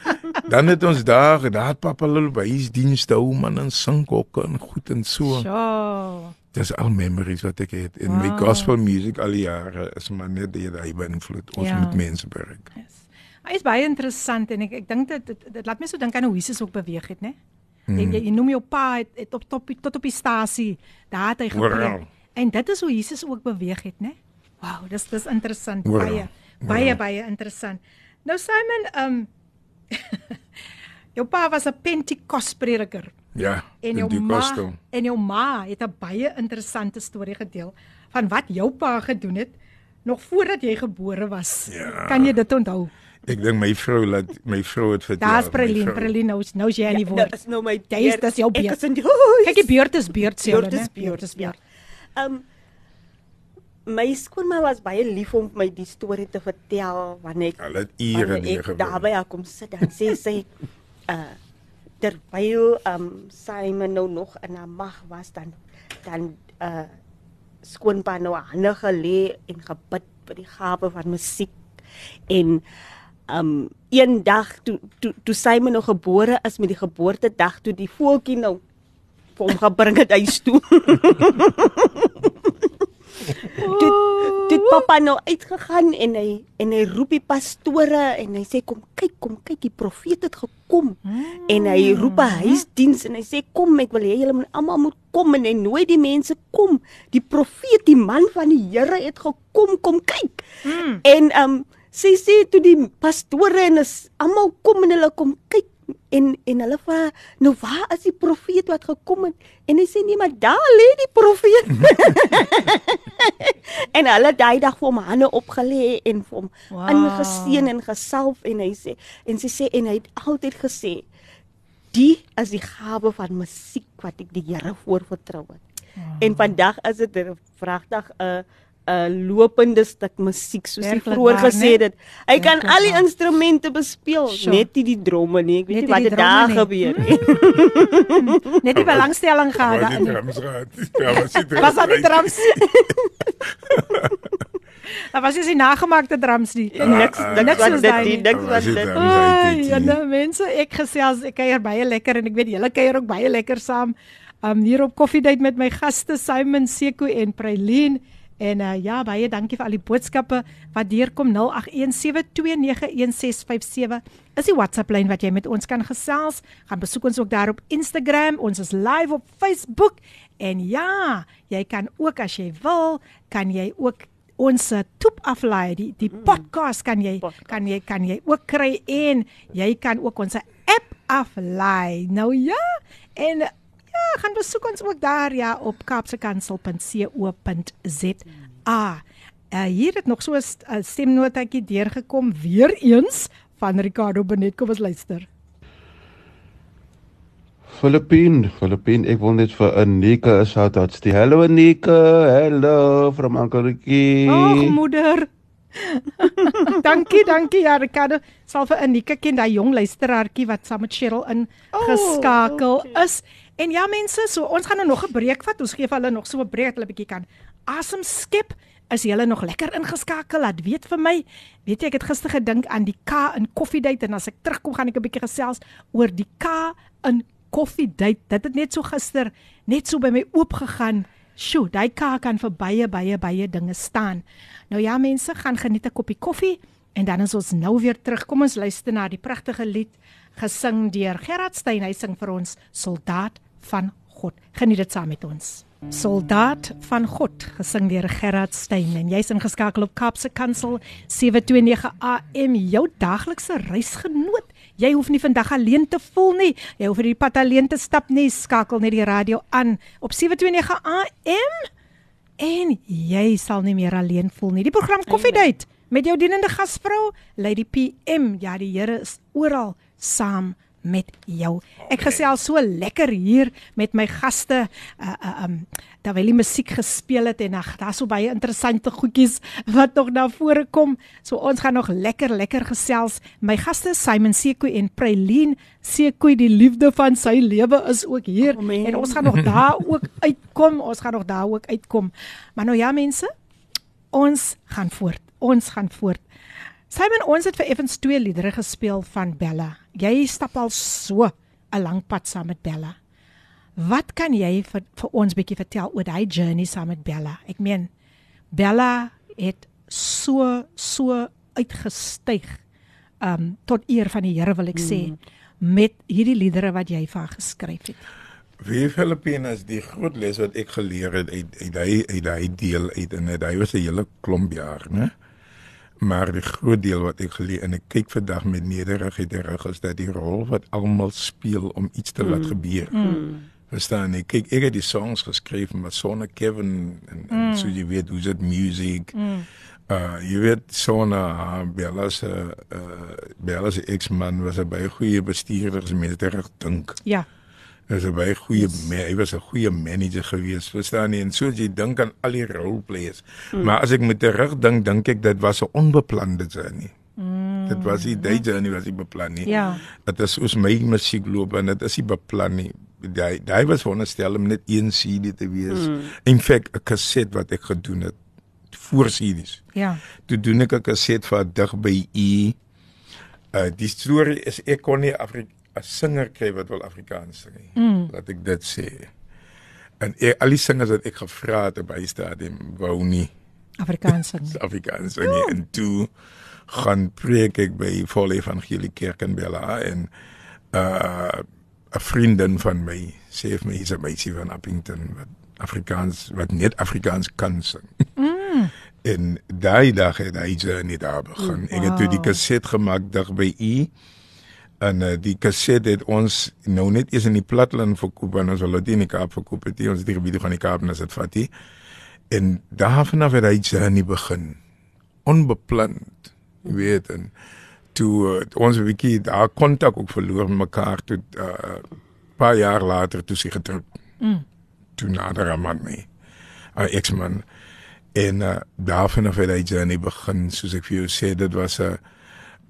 dan het ons daar het papa hulle by huisdienste hou man en sing ook en goed en so So. dis al memories wat ek het en wow. my gospel music al die jare is maar net die daai beïnvloed ons Ja. ja. moet mense bereik Yes. Hy is baie interessant en ek ek dink dit dit, laat my so dink aan hoe Jesus ook beweeg het, né? Mm. Jy, jy, noem jou pa het, het op top tot op die stasie, daar het hy gepreek. Oral. En dit is hoe Jesus ook beweeg het, né? Wow, dis dis interessant Oral. baie. Baie baie interessant. Nou Simon, um jou pa was 'n Pentekost prediker. ja En jou ma en jou ma het 'n baie interessante storie gedeel van wat jou pa gedoen het nog voordat jy gebore was. Ja. Kan jy dit onthou? Ek dink my vrou laat my vrou het vertel Daar's vrou. Prelien nou nou is jy aan die dit woord. is nou my beurt. dis jou Ek beurt. is in die huis. Kyk die beurt is beurt sê hulle, Beurt né? is beurt, is ja. beurt. Um my skoonma was baie lief om my die storie te vertel wanneer ek Hulle het ure ek gewoon. daarby haar kom sit dan sê sy uh terwyl um Simon nou nog in haar mag was dan dan uh skoonpa nou hande gelê en gebid vir die gawe van musiek en um een dag toe toe toe Simon nou gebore is met die geboortedag toe die voeltjie nou vir hom gebring het huis toe. toe toe het pappa nou uitgegaan en hy en hy roep die pastore en hy sê kom kyk kom kyk die profeet het gekom en hy roep 'n huisdiens en hy sê kom ek wil hê julle moet almal moet kom en hy nooi die mense kom die profeet die man van die Here het gekom kom kyk Mm. en um sy sê toe die pastore en is almal kom en hulle kom kyk en en hulle vra nou waar is die profeet wat gekom het en hy sê nee maar daar lê die profeet en hulle daai dag vir hom hande opgelê en vir hom Wow. wow. ingeseën en gesalf en hy sê en sy sê en hy het altyd gesê die is die gawe van musiek wat ek die Here voorvertrou het. Wow. En vandag is dit 'n vragtig 'n 'n lopende stuk musiek soos jy Werklik vroeër waar, gesê né? het. Hy kan Werklik al die waar. instrumente bespeel, Sure. net nie die dromme nie. Ek weet Net nie nie wat die het daar dromme gebeur nie. nie. Net die belangstelling gehad was die daarin. drums gehad ja was die drums Was aan die right. drums. Daar was nie nagemaakte drums nie. Niks ah, niks niks wat is dit daai nie, nie. niks Was wat die dit. drums Ai, uit ja, dit, nou mense, ek gesels, ek kuier baie lekker en ek weet julle kuier ook baie lekker saam. Um hier op Koffiedייט met my gaste Simon Seko en Prailien en uh, ja, baie dankie vir al die boodskappe wat deurkom 0817291657 is die WhatsApp lyn wat jy met ons kan gesels. Gaan besoek ons ook daar op Instagram, ons is live op Facebook en ja, jy kan ook as jy wil, kan jy ook ons eh, toep aflaai die die podcast kan jy Podcast. kan jy kan jy ook kry en jy kan ook ons app aflaai. Nou ja, en ja, gaan besoek ons ook daar ja op kapsekansel.co.za. Uh, hier het nog so 'n st- 'n stemnotetjie deurgekom weer eens van Ricardo Benet. Kom ons luister. Filippine, Filippine, ek wil net vir Anika 'n shout-out stuur. Hallo Anika, hello from Uncle Ricky. Ag moeder. dankie, dankie ja Ricardo. Sal vir Anika ken daai jong luisteraartjie wat saam met Cheryl in Oh, geskakel okay. is En ja mense, so ons gaan nou nog 'n breek vat. Ons gee vir hulle nog so 'n breek dat hulle bietjie kan asem skep. Is jy nog lekker ingeskakel? Laat weet vir my. Weet jy ek het gister gedink aan die K in koffiedייט en as ek terugkom gaan ek 'n bietjie gesels oor die K in koffiedייט. Dit het net so gister net so by my oop gegaan. Sjoe, daai K kan vir baie baie baie dinge staan. Nou ja mense, gaan geniet 'n koppie koffie en dan is ons nou weer terug. Kom ons luister na die pragtige lied gesing deur Gerard Steyn. Hy sing vir ons Soldaat van God. Geniet dit saam met ons. Soldaat van God gesing deur Gerard Steyn en jy's ingeskakel op Kapse Kansel 729 AM jou daglikse reisgenoot. Jy hoef nie vandag alleen te voel nie. Jy hoef nie die pad alleen te stap nie. Skakel net die radio aan op 729 AM en jy sal nie meer alleen voel nie. Die program Koffiedייט met jou dienende gasvrou Lady PM. Ja, die Here is oral saam met jou. Ek gesels so lekker hier met my gaste. Uh uh um terwyl die musiek gespeel het en ag, daar's so baie interessante goedjies wat nog na vore kom. So ons gaan nog lekker lekker gesels. My gaste Simon Seko en Prailien Seko, die liefde van sy lewe is ook hier oh, en ons gaan nog daar ook uitkom. Ons gaan nog daar ook uitkom. Maar nou ja mense, ons gaan voort. Ons gaan voort. Simon, ons het vir Evans twee liedere gespeel van Bella. Jy stap al so 'n lang pad saam met Bella. Wat kan jy vir, vir ons bietjie vertel oor daai journey saam met Bella? Ek meen Bella het so so uitgestyg um tot eer van die Here wil ek sê mm. met hierdie liedere wat jy vir haar geskryf het. Wie Filipinas die groot les wat ek geleer het uit uit hy uit hy deel uit en hy was 'n hele klomp jaar, né? Maar die groot deel wat ek geleer en ek kyk vandag met nederigheid terug is dat die rol wat almal speel om iets te laat mm. gebeur. Mm. Verstaan jy? Kyk, ek het die songs geskryf met Sonne Kevin en, en mm. so jy weet hoe dit musiek. Mm. Uh jy weet Sonne uh, Bella se uh Bella se ex-man was 'n baie goeie bestuurder, as mense reg dink. Ja. Was 'n baie goeie yes. hy was 'n goeie manager gewees. Verstaan jy? En so jy dink aan al die role players. Mm. Maar as ek moet terugdink, dink ek dit was 'n onbeplande journey. Mm. Dit was nie die journey wat ek beplan nie. Ja. Dit is soos my musiekloop en dit is nie beplan nie. Daai daai was veronderstel om net een CD te wees. Mm. In feite 'n kaset wat ek gedoen het voor CD's. Ja. Toe doen ek 'n kaset vir dig by u. Uh die storie is ek kon nie Afrika 'n singer kry wat wil Afrikaans sing. Mm. Laat ek dit sê. En ek, al die singers wat ek gevra het by stadium wou nie Afrikaans sing. Afrikaans sing oh. en toe gaan preek ek by Volle Evangelie Kerk in Bella en uh 'n vriendin van my sê vir my hy's 'n meisie van Appington wat Afrikaans wat net Afrikaans kan sing. Mm. en daai dag het hy journey daar begin. Wow. Ek het toe die kaset gemaak dag by u en uh, die kaset het ons nou net eens in die platland verkoop en ons wil dit in die Kaap verkoop het ons die gebiede van die Kaap net vat hier en daarvan af het hy journey begin. Onbepland jy weet en toe uh, ons bietjie daar kontak ook verloor met mekaar toe 'n uh, paar jaar later toe sy getroud. Mm. toe nader aan my uh, ex-man. En uh, daarvan af het hy journey begin soos ek vir jou sê dit was 'n uh,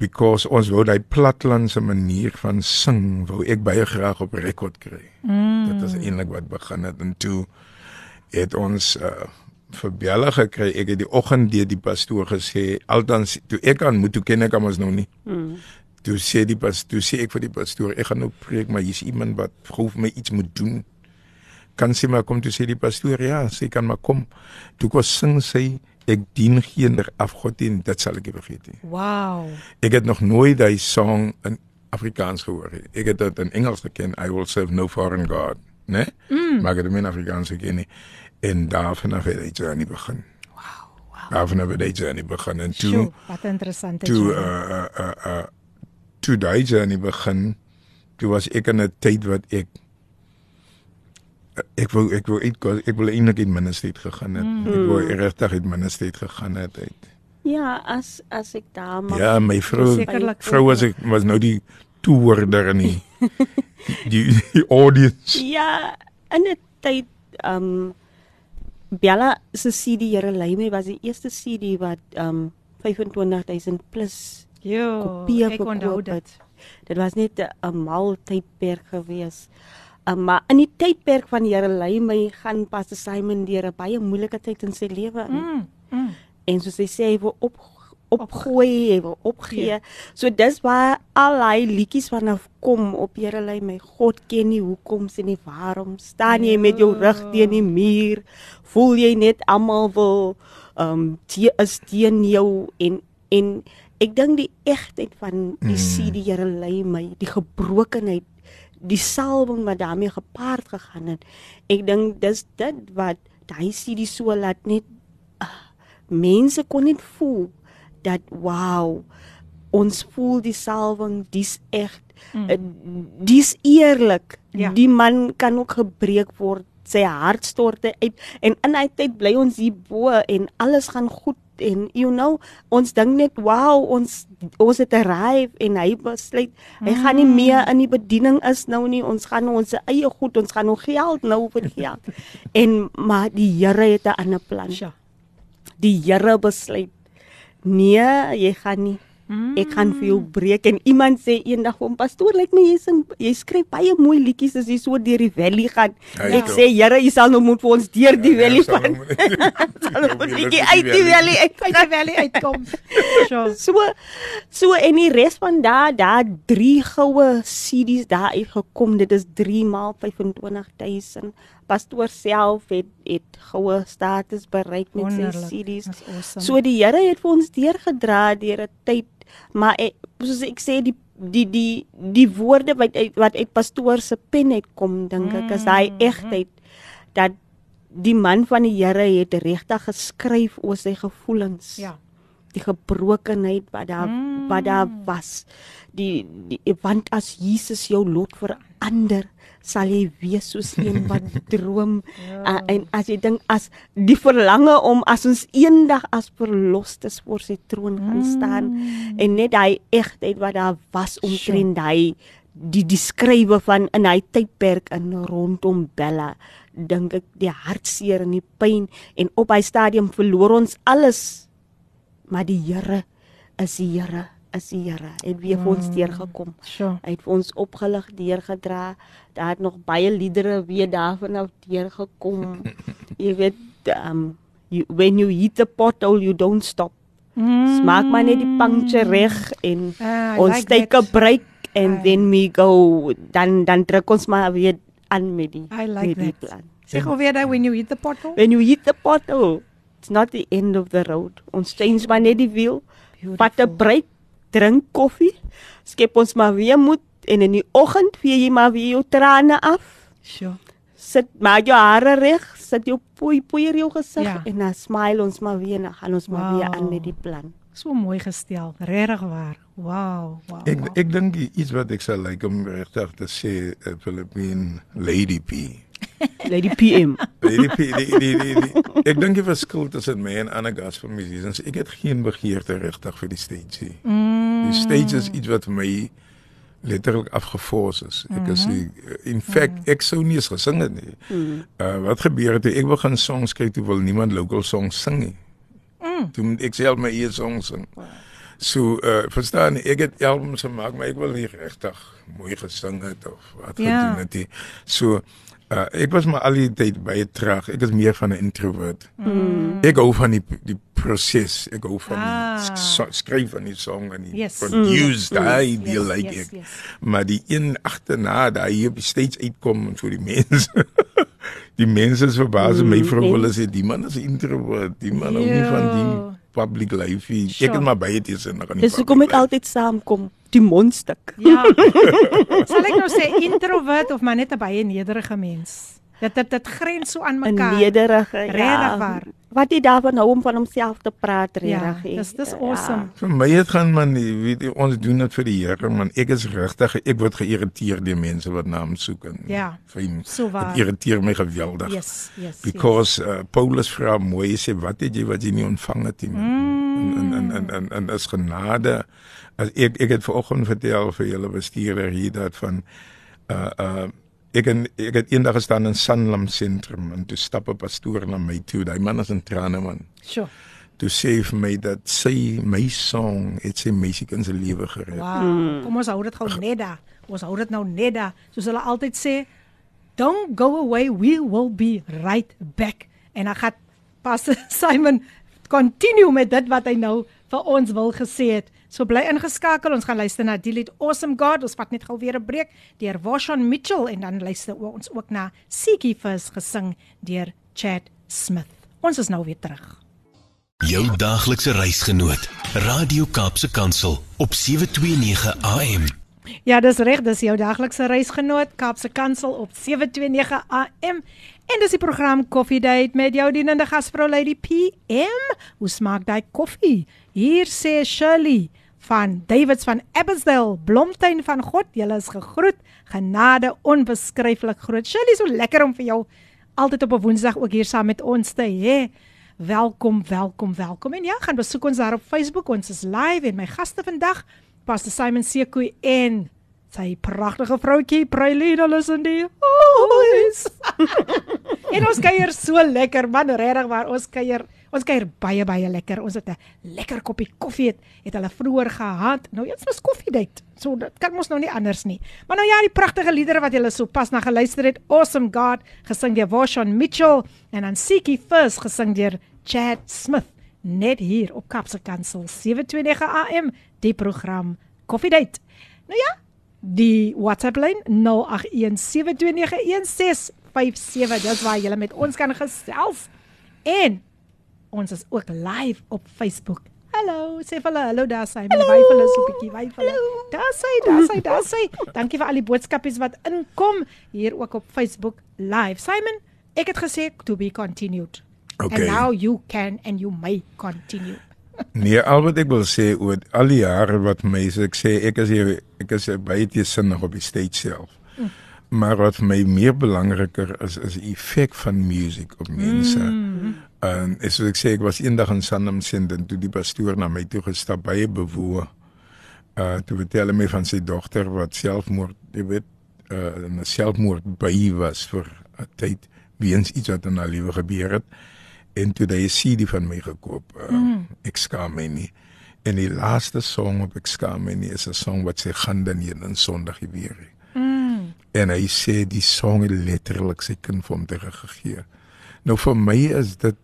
because ons wou daai platlandse manier van sing wou ek baie graag op rekord kry. Mm. Dit is eintlik wat begin het en toe het ons uh, vir Bella gekry. Ek het die oggend deur die pastoor gesê, altans toe ek aan moet toe ken ek hom as nou nie. Mm. Toe sê die pastoor, toe sê ek vir die pastoor, ek gaan nou preek, maar hier's iemand wat gou vir my iets moet doen. Kan sy maar kom toe sê die pastoor, ja, sy kan maar kom. Toe kom sing sy ek dien geen afgod nie dit sal ek nie vergeet nie. Wow. Ek het nog nooit daai song in Afrikaans gehoor nie. Ek het dit in Engels geken i will serve no foreign god né? Mm. maar ek het dit in Afrikaans geken nie. En daarvan af het die journey begin. Wow wow. Daarvan af het die journey begin. En toe Sjoe, wat interessant toe uh uh uh, uh toe die journey begin toe was ek in 'n tyd wat ek ek wou ek wou uit ek wil eintlik in ministerie gegaan het. Mm. Ek wou regtig in ministerie gegaan het uit. Ja, as as ek daar mag. Ja, my vrou vrou was ek was nou die toehoorder in die, die die audience. Ja, in 'n tyd um Bella se CD Here lei my was die eerste CD wat um 25000 plus Jo, ek onthou dit. Dit was net 'n mal tydperk geweest Uh, maar in die tydperk van die Here lei my gaan Pastor Simon deur 'n baie moeilike tyd in sy lewe. Mm, mm. En soos hy sê hy wil op opgooi, hy wil opgee. Ja. So dis waar al hy liedjies vanaf kom op Here lei my God ken nie hoekom sien nie waarom staan jy met jou rug teen die muur? Voel jy net almal wil ehm um, die is teen jou en en ek dink die egtheid van die mm. CD Here lei my, die gebrokenheid die salwing wat daarmee gepaard gegaan het. Ek dink dis dit wat hy sê die so laat net uh, mense kon net voel dat wow ons voel die salwing dis reg mm. uh, dis eerlik ja. die man kan ook gebreek word sy hart stort uit en in hy tyd bly ons hier bo en alles gaan goed en you know ons dink net wow ons ons het arrive en hy besluit hy mm. gaan nie meer in die bediening is nou nie. Ons gaan ons eie goed ons gaan nog geld nou vir geld. En maar die Here het 'n ander plan. Ja die Here besluit nee jy gaan nie Mm. Ek kan vir jou breek en iemand sê eendag hom pastoor lyk my jy sing jy skryf baie mooi liedjies as jy so deur die valley gaan. Ja, ek sê Here, jy sal nou moet vir ons deur die ja, valley ja, gaan. Sal ons bietjie uit die valley uit die valley uitkom. so so en die res van daar daar drie goue CD's daar uitgekom. Dit is 3 maal 25000 pastoor self het het goue status bereik met sy CD's. Awesome. So die Here het vir ons deurgedra deur 'n tyd maar ek, soos ek sê die die die die woorde wat uit, wat uit pastoor se pen uitkom dink ek is daai mm, egtheid dat die man van die Here het regtig geskryf oor sy gevoelens. Ja. Die gebrokenheid wat daar mm. wat daar was. Die, die want as Jesus jou lot verander, sal jy wees soos een wat droom ja. uh, en as jy dink as die verlange om as ons eendag as verlostes voor sy troon gaan staan mm. en net hy egtheid wat daar was omtrent hy die die skrywe van in hy tydperk in rondom Bella dink ek die hartseer en die pyn en op hy stadium verloor ons alles maar die Here is die Here is die Here het weer vir ons mm. deurgekom. Sure. Hy het vir ons opgelig deurgedra. Daar het nog baie liedere weer daarvan af deurgekom. jy weet um you, when you hit the pothole you don't stop. Mm. Smaak maar net die puncture reg en uh, ons like take that. a break and uh, then we go dan dan druk ons maar weer aan met die I like met die plan. Sê gou weer daai when you hit the pothole. When you hit the pothole it's not the end of the road. Ons change maar net die wiel. Vat 'n break drink koffie, skep ons maar weer moed en in die oggend vee jy maar weer jou trane af. Sjoe. Sit maak jou hare reg, sit jou poei poei in jou gesig ja. en dan smile ons maar weer en gaan ons wow. maar weer aan met die plan. So mooi gestel, regtig waar. Wow, wow. Ek wow. ek dink iets wat ek sal like om regtig te sê, uh, Philippine Lady P. Lady PM. Lady P. Die, die, die, die. Ek dink die verskil tussen my en ander gas van musicians, ek het geen begeerte regtig vir die stage nie. Mm. Die stage is iets wat vir my letterlik afgefors is. Ek is die, in fact mm. ek sou nie eens gesing het nie. Mm. Uh wat gebeur het ek begin songs skryf toe wil niemand local songs sing nie. Mm. Toe ek self my eie songs sing. So uh verstaan ek het albums gemaak maar ek wil nie regtig mooi gesing het of wat ja. gedoen het nie. So Uh, ek was maar al die tyd baie traag. Ek is meer van 'n introvert. Mm. Ek hou van die die proses. Ek hou van ah. die so, skryf van die song en die yes. produce mm. daai mm. die yes, like yes, ek. Yes. Maar die een agterna daai hier op die stage uitkom en vir die mense. die mense is verbaas mm. my vrou wil sê die man is introvert. Die man hou nie van die public life. Sure. Ek het maar baie dit sien. Dis hoekom ek altyd saamkom die mondstuk. Ja. Sal ek nou sê introvert of maar net 'n baie nederige mens? Dit dit dit grens so aan mekaar. 'n Nederige, ja. Waar. Wat jy daarvan hou om van homself te praat, regtig. Ja, dis dis awesome. Ja. Vir my het gaan man, weet jy, ons doen dit vir die Here, man. Ek is regtig, ek word geïrriteer deur mense wat na hom soek en Ja. Vir so waar. Dit irriteer my geweldig. Yes, yes. Because yes. Uh, Paulus vra mooi sê wat het jy wat jy nie ontvang het nie. Mm. En en en en en is genade. As ek ek het vanoggend vertel vir julle bestuurder hier dat van uh uh ek en, ek het eendag gestaan in Sanlam sentrum en toe stap 'n pastoor na my toe. Daai man is 'n trane man. Sjoe. Toe sê vir my dat sy my song het sy meisie in sy lewe gered. Wow. Mm. Kom ons hou dit gou net daar. Ons hou dit nou net daar. Soos hulle altyd sê, Don't go away, we will be right back. En dan gaan Pastor Simon continue met dit wat hy nou vir ons wil gesê het. So bly ingeskakel. Ons gaan luister na Delete Awesome God. Ons vat net gou weer 'n breek deur Washon Mitchell en dan luister ons ook na Seekie First gesing deur Chad Smith. Ons is nou weer terug. Jou daaglikse reisgenoot, Radio Kaapse Kansel op 729 AM. Ja, dis reg, dis jou daglikse reisgenoot Kaapse Kansel op 729 AM. En dis die program Coffee Date met jou dienende gasvrou Lady PM. Hoe smaak daai koffie? Hier sê Shirley van Davids van Abbotsdale, Blomtuin van God, julle is gegroet. Genade onbeskryflik groot. Shirley, so lekker om vir jou altyd op 'n Woensdag ook hier saam met ons te hê. Welkom, welkom, welkom. En ja, gaan besoek ons daar op Facebook. Ons is live en my gaste vandag, Pastor Simon Sekoe en sy pragtige vroutjie Prailina is in die huis. en ons kuier so lekker man, regtig waar ons kuier. Ons kuier baie baie lekker. Ons het 'n lekker koppie koffie het, het hulle vroeër gehad. Nou eens was koffie date. So dit kan mos nou nie anders nie. Maar nou ja, die pragtige liedere wat julle so pas na geluister het. Awesome God gesing deur Washon Mitchell en dan Seekie First gesing deur Chad Smith net hier op Kapse Kansel 729 AM die program Coffee Date. Nou ja, die WhatsApp lyn 0817291657. Dis waar jy met ons kan gesels. En ons is ook live op Facebook. Hallo, sê vir hulle hallo daar sy. My wyf hulle so 'n bietjie wyf hulle. Daar sy, daar sy, daar sy. Dankie vir al die boodskapies wat inkom hier ook op Facebook live. Simon, ek het gesê to be continued. Okay. And now you can and you may continue. Nee, al wat ek wil sê oor al die jare wat mense ek sê ek is hier ek is baie teesinnig op die stage self. Mm. Maar wat vir my meer belangriker is is die effek van musiek op mense. Mm. En is soos ek sê ek was eendag in Sandham Sending toe die pastoor na my toe gestap baie bewoe. Uh toe vertel hy my van sy dogter wat selfmoord, jy weet, uh 'n selfmoord by was vir 'n tyd weens iets wat in haar lewe gebeur het en toe hy 'n CD van my gekoop. Uh, mm. Ek skaam my nie. En die laaste song op ek skaam nie is 'n song wat sê gaan dan hier in Sondag weer. Mm. En hy sê die song het letterlik sy kind vir hom teruggegee. Nou vir my is dit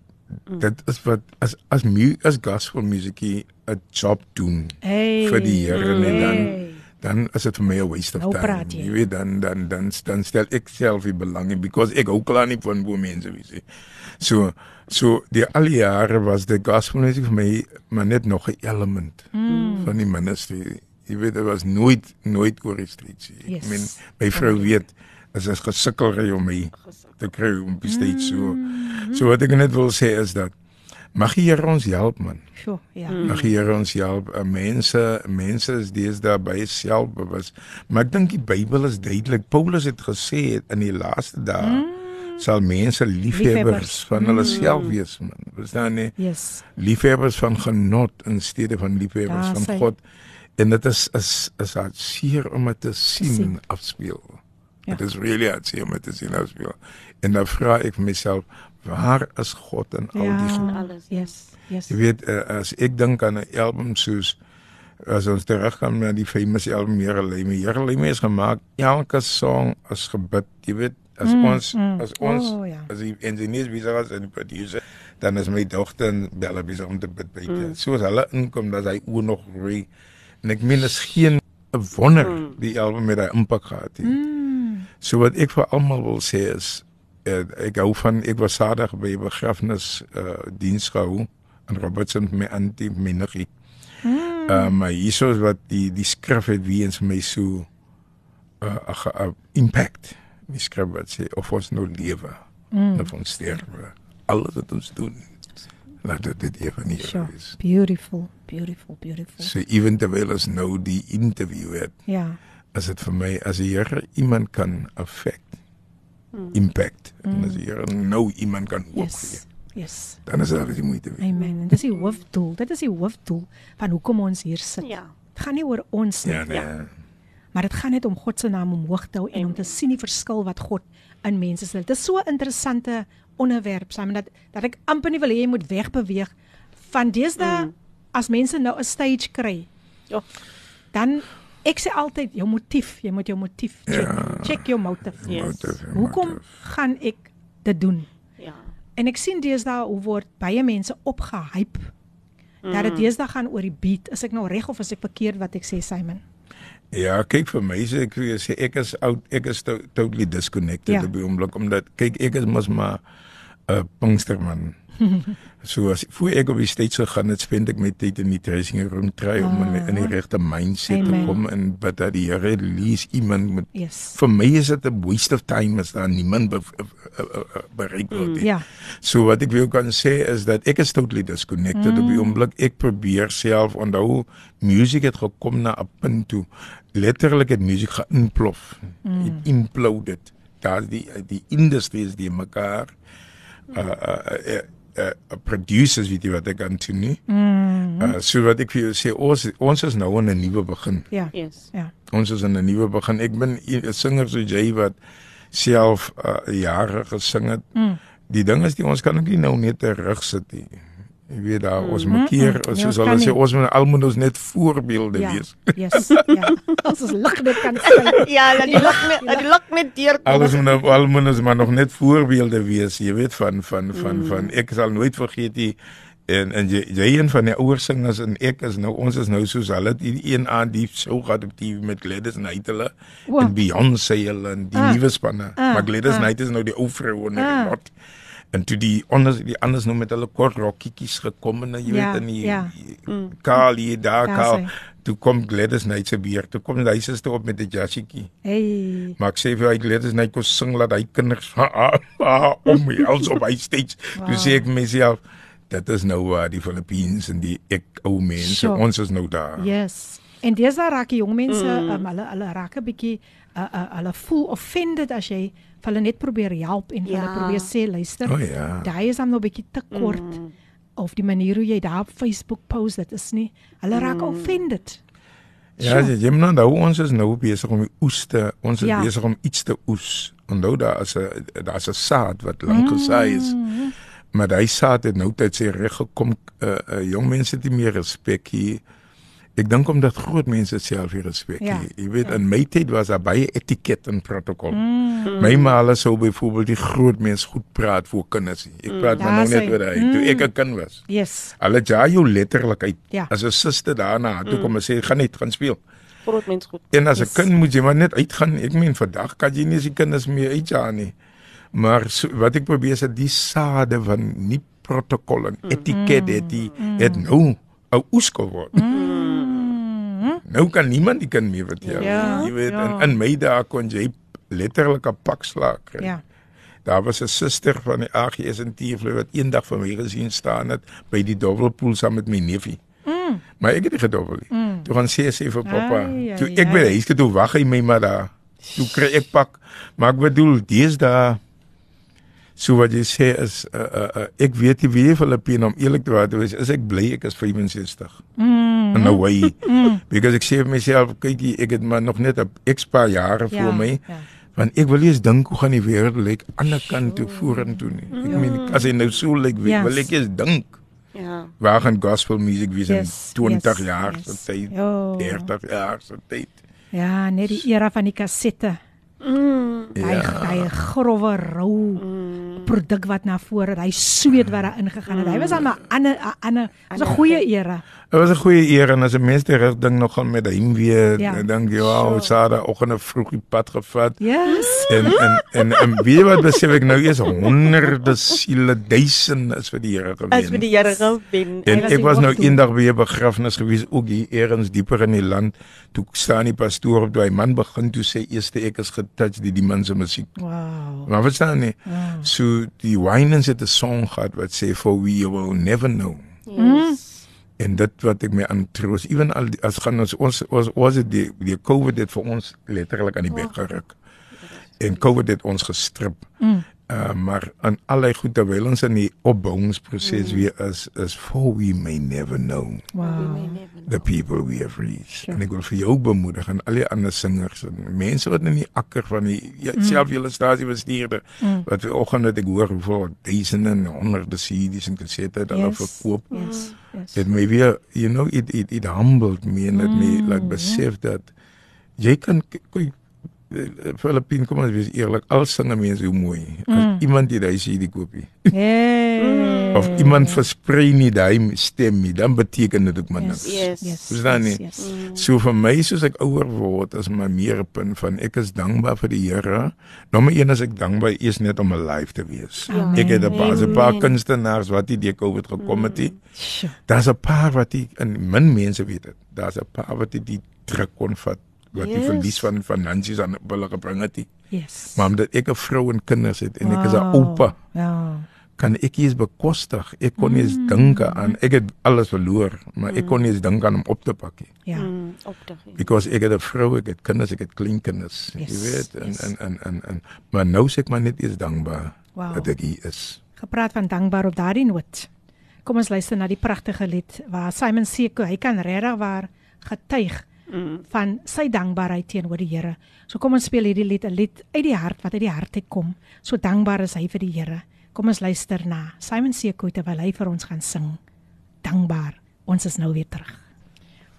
dit is wat as as mu as gospel musiekie 'n job doen Hey. vir die Here en dan Hey. Dan is dit vir my 'n waste of Nou time. praat jy. Jy weet dan dan dan dan stel ek self die belang in because ek hou klaar nie van hoe mense wie sê. So so die al die jare was die gospel music vir my maar net nog 'n element mm. van die ministry. Jy weet dit was nooit nooit korrestriksie. Yes. Ek meen my vrou weet as ek gesukkel ry om my te kry om die stage so. So wat ek net wil sê is dat mag die Here ons help man. Sjoe, ja. Mag die Here ons help. Uh, mense mense is deesdae baie selfbewus. Maar ek dink die Bybel is duidelik. Paulus het gesê in die laaste dae mm. sal mense liefhebbers van hulle self wees man. Verstaan nie? Yes. Liefhebbers van genot in steede van liefhebbers Daar van sê- God. En dit is is is hartseer om dit te sien, sien. afspeel. Ja. Dit is really hartseer om dit te sien afspeel. En dan vra ek myself, waar is God in al die goed? alles, ja. Yes. Yes. Jy weet uh, as ek dink aan 'n album soos as ons teruggaan na die famous album lê my is gemaak elke song as gebid jy weet as mm, ons mm. as ons Oh, ja. as die engineers besig is en die producer dan is my dogter en Bella besig om te bid by mm. so as hulle inkom dat hy oor nog roei en ek meen is geen 'n wonder mm. die album het 'n impak gehad nie Mm. So wat ek vir almal wil sê is uh, ek hou van ek was Saterdag by 'n begrafnis uh, diens gehou in Robertson met my antie Minnerie. Mm. Uh, maar hierso is wat die die skrif het wie eens my so uh, uh, uh, impact. Die skrif wat sê of ons nou lewe mm. of ons sterwe. Alles wat ons doen. Laat dit dit hier van hier Sure. is. Beautiful, beautiful, beautiful. So even terwyl ons nou die interview het, Ja. is dit vir my as die Here iemand kan affect impact en as die Here nou iemand kan hoop Yes. gee Yes. dan is dit die moeite werd. Amen. En dis die hoofdoel. Dit is die hoofdoel van hoekom ons hier sit. Ja. Dit gaan nie oor ons nie, Ja, nee. maar dit gaan net om God se naam omhoog te hou en om te sien die verskil wat God in mense sit. Dit is so 'n interessante onderwerp, Simon, dat dat ek amper nie wil hê jy moet wegbeweeg van deesdae mm. as mense nou 'n stage kry. Ja. Dan Ek sê altyd jou motief, jy moet jou motief check. Ja. Check jou motief. Yes. Motief, ja, Hoekom motief. gaan ek dit doen? Ja. En ek sien deesdae hoe word baie mense opgehype. Mm. Dat dit deesdae gaan oor die beat. Is ek nou reg of is ek verkeerd wat ek sê Simon? Ja, kyk vir my sê ek vir jou sê ek is oud, ek is to, totally disconnected Ja. op die oomblik omdat kyk ek is mos maar 'n uh, Pinksterman. so as voor ek op die stage gegaan het, spend ek my tyd in die dressing room try om in, in die regte mindset te Amen. kom en wat dat die Here lees iemand met Yes. vir my is dit 'n waste of time as daar niemand be, be, be, bereik word nie. Ja. So wat ek wil kan sê is dat ek is totally disconnected mm. op die oomblik. Ek probeer self onthou musiek het gekom na 'n punt toe letterlik het musiek geïnplof. Mm. It imploded. Daar die die industries die mekaar uh uh, uh, uh, producers weet jy wat ek aan toe nie. Mm. Uh, so wat ek vir jou sê ons ons is nou in 'n nuwe begin. Ja. Yes. Ja. Ons is in 'n nuwe begin. Ek ben 'n singer so jy wat self uh, jare gesing het. Mm. Die ding is die ons kan ook nie nou net terug sit nie. Jy weet daar ons Mm, moet keer mm, soos hulle sê ons moet almal ons net voorbeelde Ja. wees. Yes. Ja. Ons is lig net kan skyn. Ja, laat die lig net die lig net deurkom. Alles moet nou almal ons maar nog net voorbeelde wees, jy weet van van van mm. van ek sal nooit vergeet die en en jy, jy een van die ouer singers en ek is nou ons is nou soos hulle die een aan die show gehad op TV met Gladys Knight hulle Wow. en Beyoncé hulle en die Ah. nuwe spanne Ah. maar Gladys Ah. Knight is nou die ou vrou en Ah. ah. not en toe die anders die anders nou met hulle kort rokkies gekom en jy Ja, weet in die ja. Kaal hier daar Daar Kaal toe kom Gladys Knight se weer toe kom hy se op met 'n jassietjie Hey. Maar ek sê vir hy Gladys net kos sing laat hy kinders ah, ah, om als op hy stage. Wow. Toe sê ek myself dit is nou waar die Filippines en die ek ou mense Sure. ons is nou daar. Yes. En dis daar raak die jong mense, mm. um, hulle hulle raak 'n bietjie uh, uh, hulle voel offended as jy vir hulle net probeer help en vir Ja. hulle probeer sê luister. O ja. Daai is dan nou 'n bietjie te kort. Mm. Of die manier hoe jy daar op Facebook post dit is nie. Hulle raak mm. offended. Ja, jy jy moet nou ons is nou besig om die oes te ons is Ja. besig om iets te oes. Onthou daar is 'n daar's 'n saad wat lank gesaai is. Mm. Maar daai saad het nou tyd sy reg gekom. Uh, uh, jong mense het nie meer respek hier. Ek dink omdat groot mense self hier respek Ja. hier. Jy weet in my tyd was daar baie etiket en protokol. Mm. My ma sou byvoorbeeld die groot mens goed praat voor kinders. Ek praat mm. maar nou net oor hy toe ek 'n kind was. Yes. Hulle ja jou letterlik uit. Ja. As 'n suster daarna toe kom en sê gaan net gaan speel. Groot mens goed. En as 'n Yes. kind moet jy maar net uitgaan. Ek meen vandag kan jy nie eens die kinders meer uitjaag nie. Maar so, wat ek probeer sê die sade van nie protokol en etiket het die het nou 'n oes geword. Nou kan niemand die kind meer vertel. Ja, jy weet ja. in, in my dae kon jy letterlik 'n pak slaag kry. Ja. Daar was 'n suster van die AGS in Tiefle wat eendag vir my gesien staan het by die dobbelpool saam met my neefie. Mm. Maar ek het nie gedobbel nie. Mm. Toe gaan sê sy vir pappa. Ai, ai, Toe ek by die huis toe wag hy my maar daar. Toe kry ek pak. Maar ek bedoel deesdae so wat jy sê is uh, uh, uh, ek weet nie wie Filippine om eerlik te wees is ek bly ek is 65. Mm. En nou hy. Mm. Because ek sê vir myself kyk jy, ek het maar nog net 'n x paar jare Ja, voor my. ja. Want ek wil nie eens dink hoe gaan die wêreld lyk aan die ander kant toe vorentoe nie. Ek meen as hy nou so lyk, Yes. wil ek eens dink Ja. waar gaan gospel music wees Yes, in 20 yes, jaar yes. se tyd, Jo. 30 jaar se tyd. Ja, net die era van die kassette. Mm. Daai Ja. daai growwe rou Mm. Produk wat na vore, daai sweet wat daar ingegaan het. Hy was aan 'n ander 'n ander, was 'n goeie era. Dit was 'n goeie eer en as 'n mens reg ding nog gaan met hom weer, Ja. ja. dink jy, wow, Sarah oggend 'n vroeg die pad gevat. Yes. En en en, en weet jy wat besef ek nou eers honderde siele duisende is vir die Here gewen. As vir die Here gewen. En Hy was ek die was nou hoofdoel. eendag by 'n begrafnis gewees ook hier eers dieper in die land. Toe staan die pastoor op, toe hy man begin toe sê eerste ek is getouch die die man se musiek. Wow. Maar verstaan nie. So die Winans het 'n song gehad wat sê for we will never know. Yes. En dit wat ek my aantroos, ewen al die- as gaan ons ons ons was dit die die COVID het vir ons letterlik aan die bek geruk. En COVID het ons gestrip. Mm. Uh, maar aan allerlei goed terwyl ons in die opbouingsproses mm. weer is is for we may never know Wow. the people we have reached. Sure. En ek wil vir jou bemoedig en al die ander singers en mense wat in die akker van die ja, mm. self julle stasiebestuurder mm. wat ver oggend het ek hoor hoeveel duisende en honderde CD's en kassettes hulle Yes. verkoop. Yes. Yes. It may be, you know, it it it humbled me and it mm. me like besef dat jy kan kyk Filippine kom ons wees eerlik, al singe mense hoe mooi. Mm. Iemand het hy sê die kopie. Yeah. of iemand versprei nie daai stem nie, dan beteken dit ook maar niks. Yes. Yes. Verstaan nie? Yes, yes. Mm. So vir my soos ek ouer word, is my meer 'n punt van ek is dankbaar vir die Here. Nommer 1 is ek dankbaar eers net om alive te wees. Amen. Ek het 'n paar so 'n paar kunstenaars wat die deur Covid gekom het. Sjoe. Daar's 'n paar wat die in min mense weet dit. Daar's 'n paar wat die, die druk kon vat wat die Yes. verlies van finansies aan hulle gebring het. nie. Yes. Maar omdat ek 'n vrou en kinders het en ek is 'n Wow. oupa, Ja. kan ek nie eens bekostig. Ek kon nie eens dink aan ek het alles verloor, maar ek kon nie eens dink aan om op te pak nie. Ja. Mm, op te gee. Because ek het 'n vrou, ek het kinders, ek het kleinkinders, Yes, jy weet en, yes. en en en en maar nou sê ek maar net eens dankbaar Wow. dat ek hier is. Gepraat van dankbaar op daardie noot. Kom ons luister na die pragtige lied waar Simon Seko, hy kan regtig waar getuig Mm. van sy dankbaarheid teenoor die Here. So kom ons speel hierdie lied, 'n lied uit die hart wat uit die hart uit kom. So dankbaar is hy vir die Here. Kom ons luister na Simon Seko terwyl hy vir ons gaan sing. Dankbaar. Ons is nou weer terug.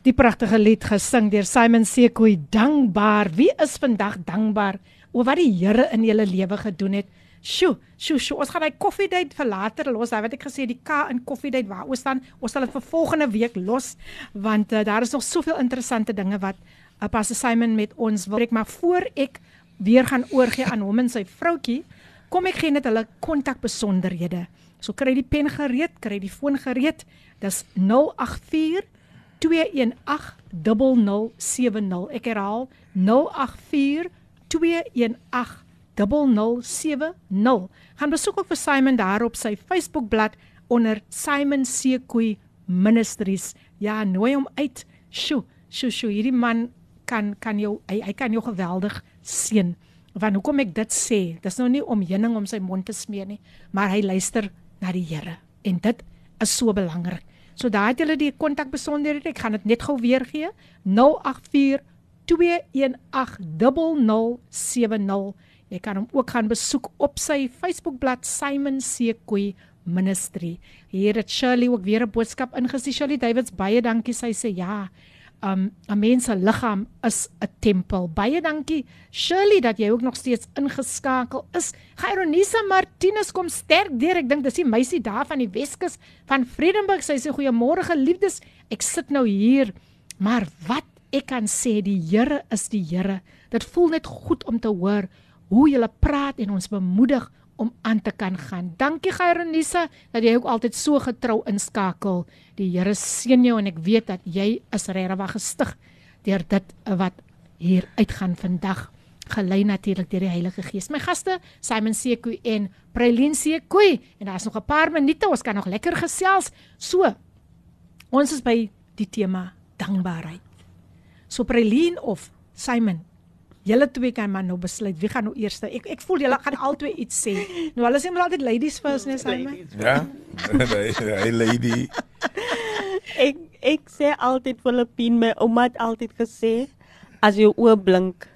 Die pragtige lied gesing deur Simon Seko, dankbaar. Wie is vandag dankbaar oor wat die Here in julle lewe gedoen het? Sjoe, sjoe, sjoe. Ons gaan daai koffiedייט vir later los. Daai wat ek gesê die K in koffiedייט waaroor staan. Ons sal dit vir volgende week los want uh, daar is nog soveel interessante dinge wat uh, Pastor Simon met ons wil. Ek maar voor ek weer gaan oorgie aan hom en sy vroutjie, kom ek gee net hulle kontakbesonderhede. So kry die pen gereed, kry die foon gereed. Dis 084 2180070. Ek herhaal 084 2180070. Gaan besoek ook vir Simon daar op sy Facebookblad onder Simon Sekoe Ministries. Ja, nooi hom uit. Sjoe, sjoe, sjoe, hierdie man kan kan jou hy, hy kan jou geweldig seën. Want hoekom ek dit sê, dis nou nie om heuning om sy mond te smeer nie, maar hy luister na die Here en dit is so belangrik. So daai het julle die kontakbesonderhede, ek gaan dit net gou weer gee. 084 2180070. Jy kan hom ook gaan besoek op sy Facebookblad Simon Sekoe Ministry. Hier het Shirley ook weer 'n boodskap ingesien. Shirley Davids baie dankie. Sy sê ja, um 'n mens se liggaam is 'n tempel. Baie dankie Shirley dat jy ook nog steeds ingeskakel is. Gaironisa Martinus kom sterk deur. Ek dink dis die meisie daar van die Weskus van Vredenburg. Sy sê goeiemôre geliefdes. Ek sit nou hier, maar wat ek kan sê die Here is die Here. Dit voel net goed om te hoor hoe jy praat en ons bemoedig om aan te kan gaan. Dankie Gaironisa dat jy ook altyd so getrou inskakel. Die Here seën jou en ek weet dat jy is regtig gestig deur dit wat hier uitgaan vandag gelei natuurlik deur die Heilige Gees. My gaste, Simon Sekoe en Prailin Sekoe en daar's nog 'n paar minute, ons kan nog lekker gesels. So, ons is by die tema dankbaarheid. So Prailin of Simon, julle twee kan maar nou besluit wie gaan nou eers. Ek ek voel julle gaan albei iets sê. Nou hulle sê maar altyd ladies first, nee Simon. Ja. Hy hy lady. Ek ek sê altyd Filippine, my ouma het altyd gesê as jou oë blink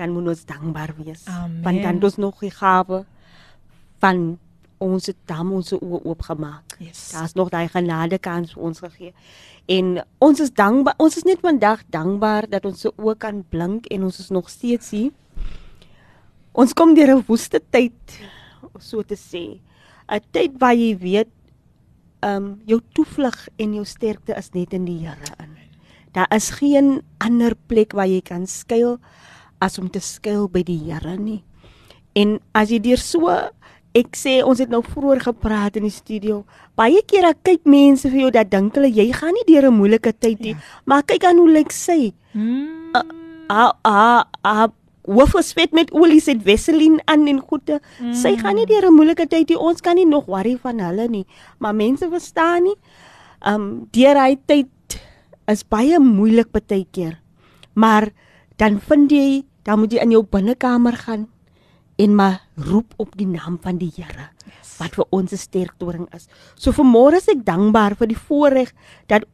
dan moet ons dankbaar wees. Amen. Want dan het ons nog die gawe van ons het dan ons oë oopgemaak. Yes. Daar's nog daai genade kans vir ons gegee. En ons is dankbaar. Ons is net vandag dankbaar dat ons se oë kan blink en ons is nog steeds hier. Ons kom deur 'n woeste tyd, so te sê. 'n Tyd waar jy weet ehm um, jou toevlug en jou sterkte is net in die Here in. Daar is geen ander plek waar jy kan skuil as om te skuil by die Here nie. En as jy deur so ek sê ons het nou vroeër gepraat in die studio, baie kere kyk mense vir jou dat dink hulle jy gaan nie deur 'n moeilike tyd nie, ja. maar kyk aan hoe lyk sy. Hmm. Ah ah ah hoof geswet met olie sit Vaseline aan en goede. Mm. Sy gaan nie deur 'n moeilike tyd nie. Ons kan nie nog worry van hulle nie. Maar mense verstaan nie. Um deur hy tyd is baie moeilik baie keer. Maar dan vind jy, dan moet jy in jou binnekamer gaan en maar roep op die naam van die Here yes. wat vir ons 'n sterktoring is. So vanmôre is ek dankbaar vir die voorreg dat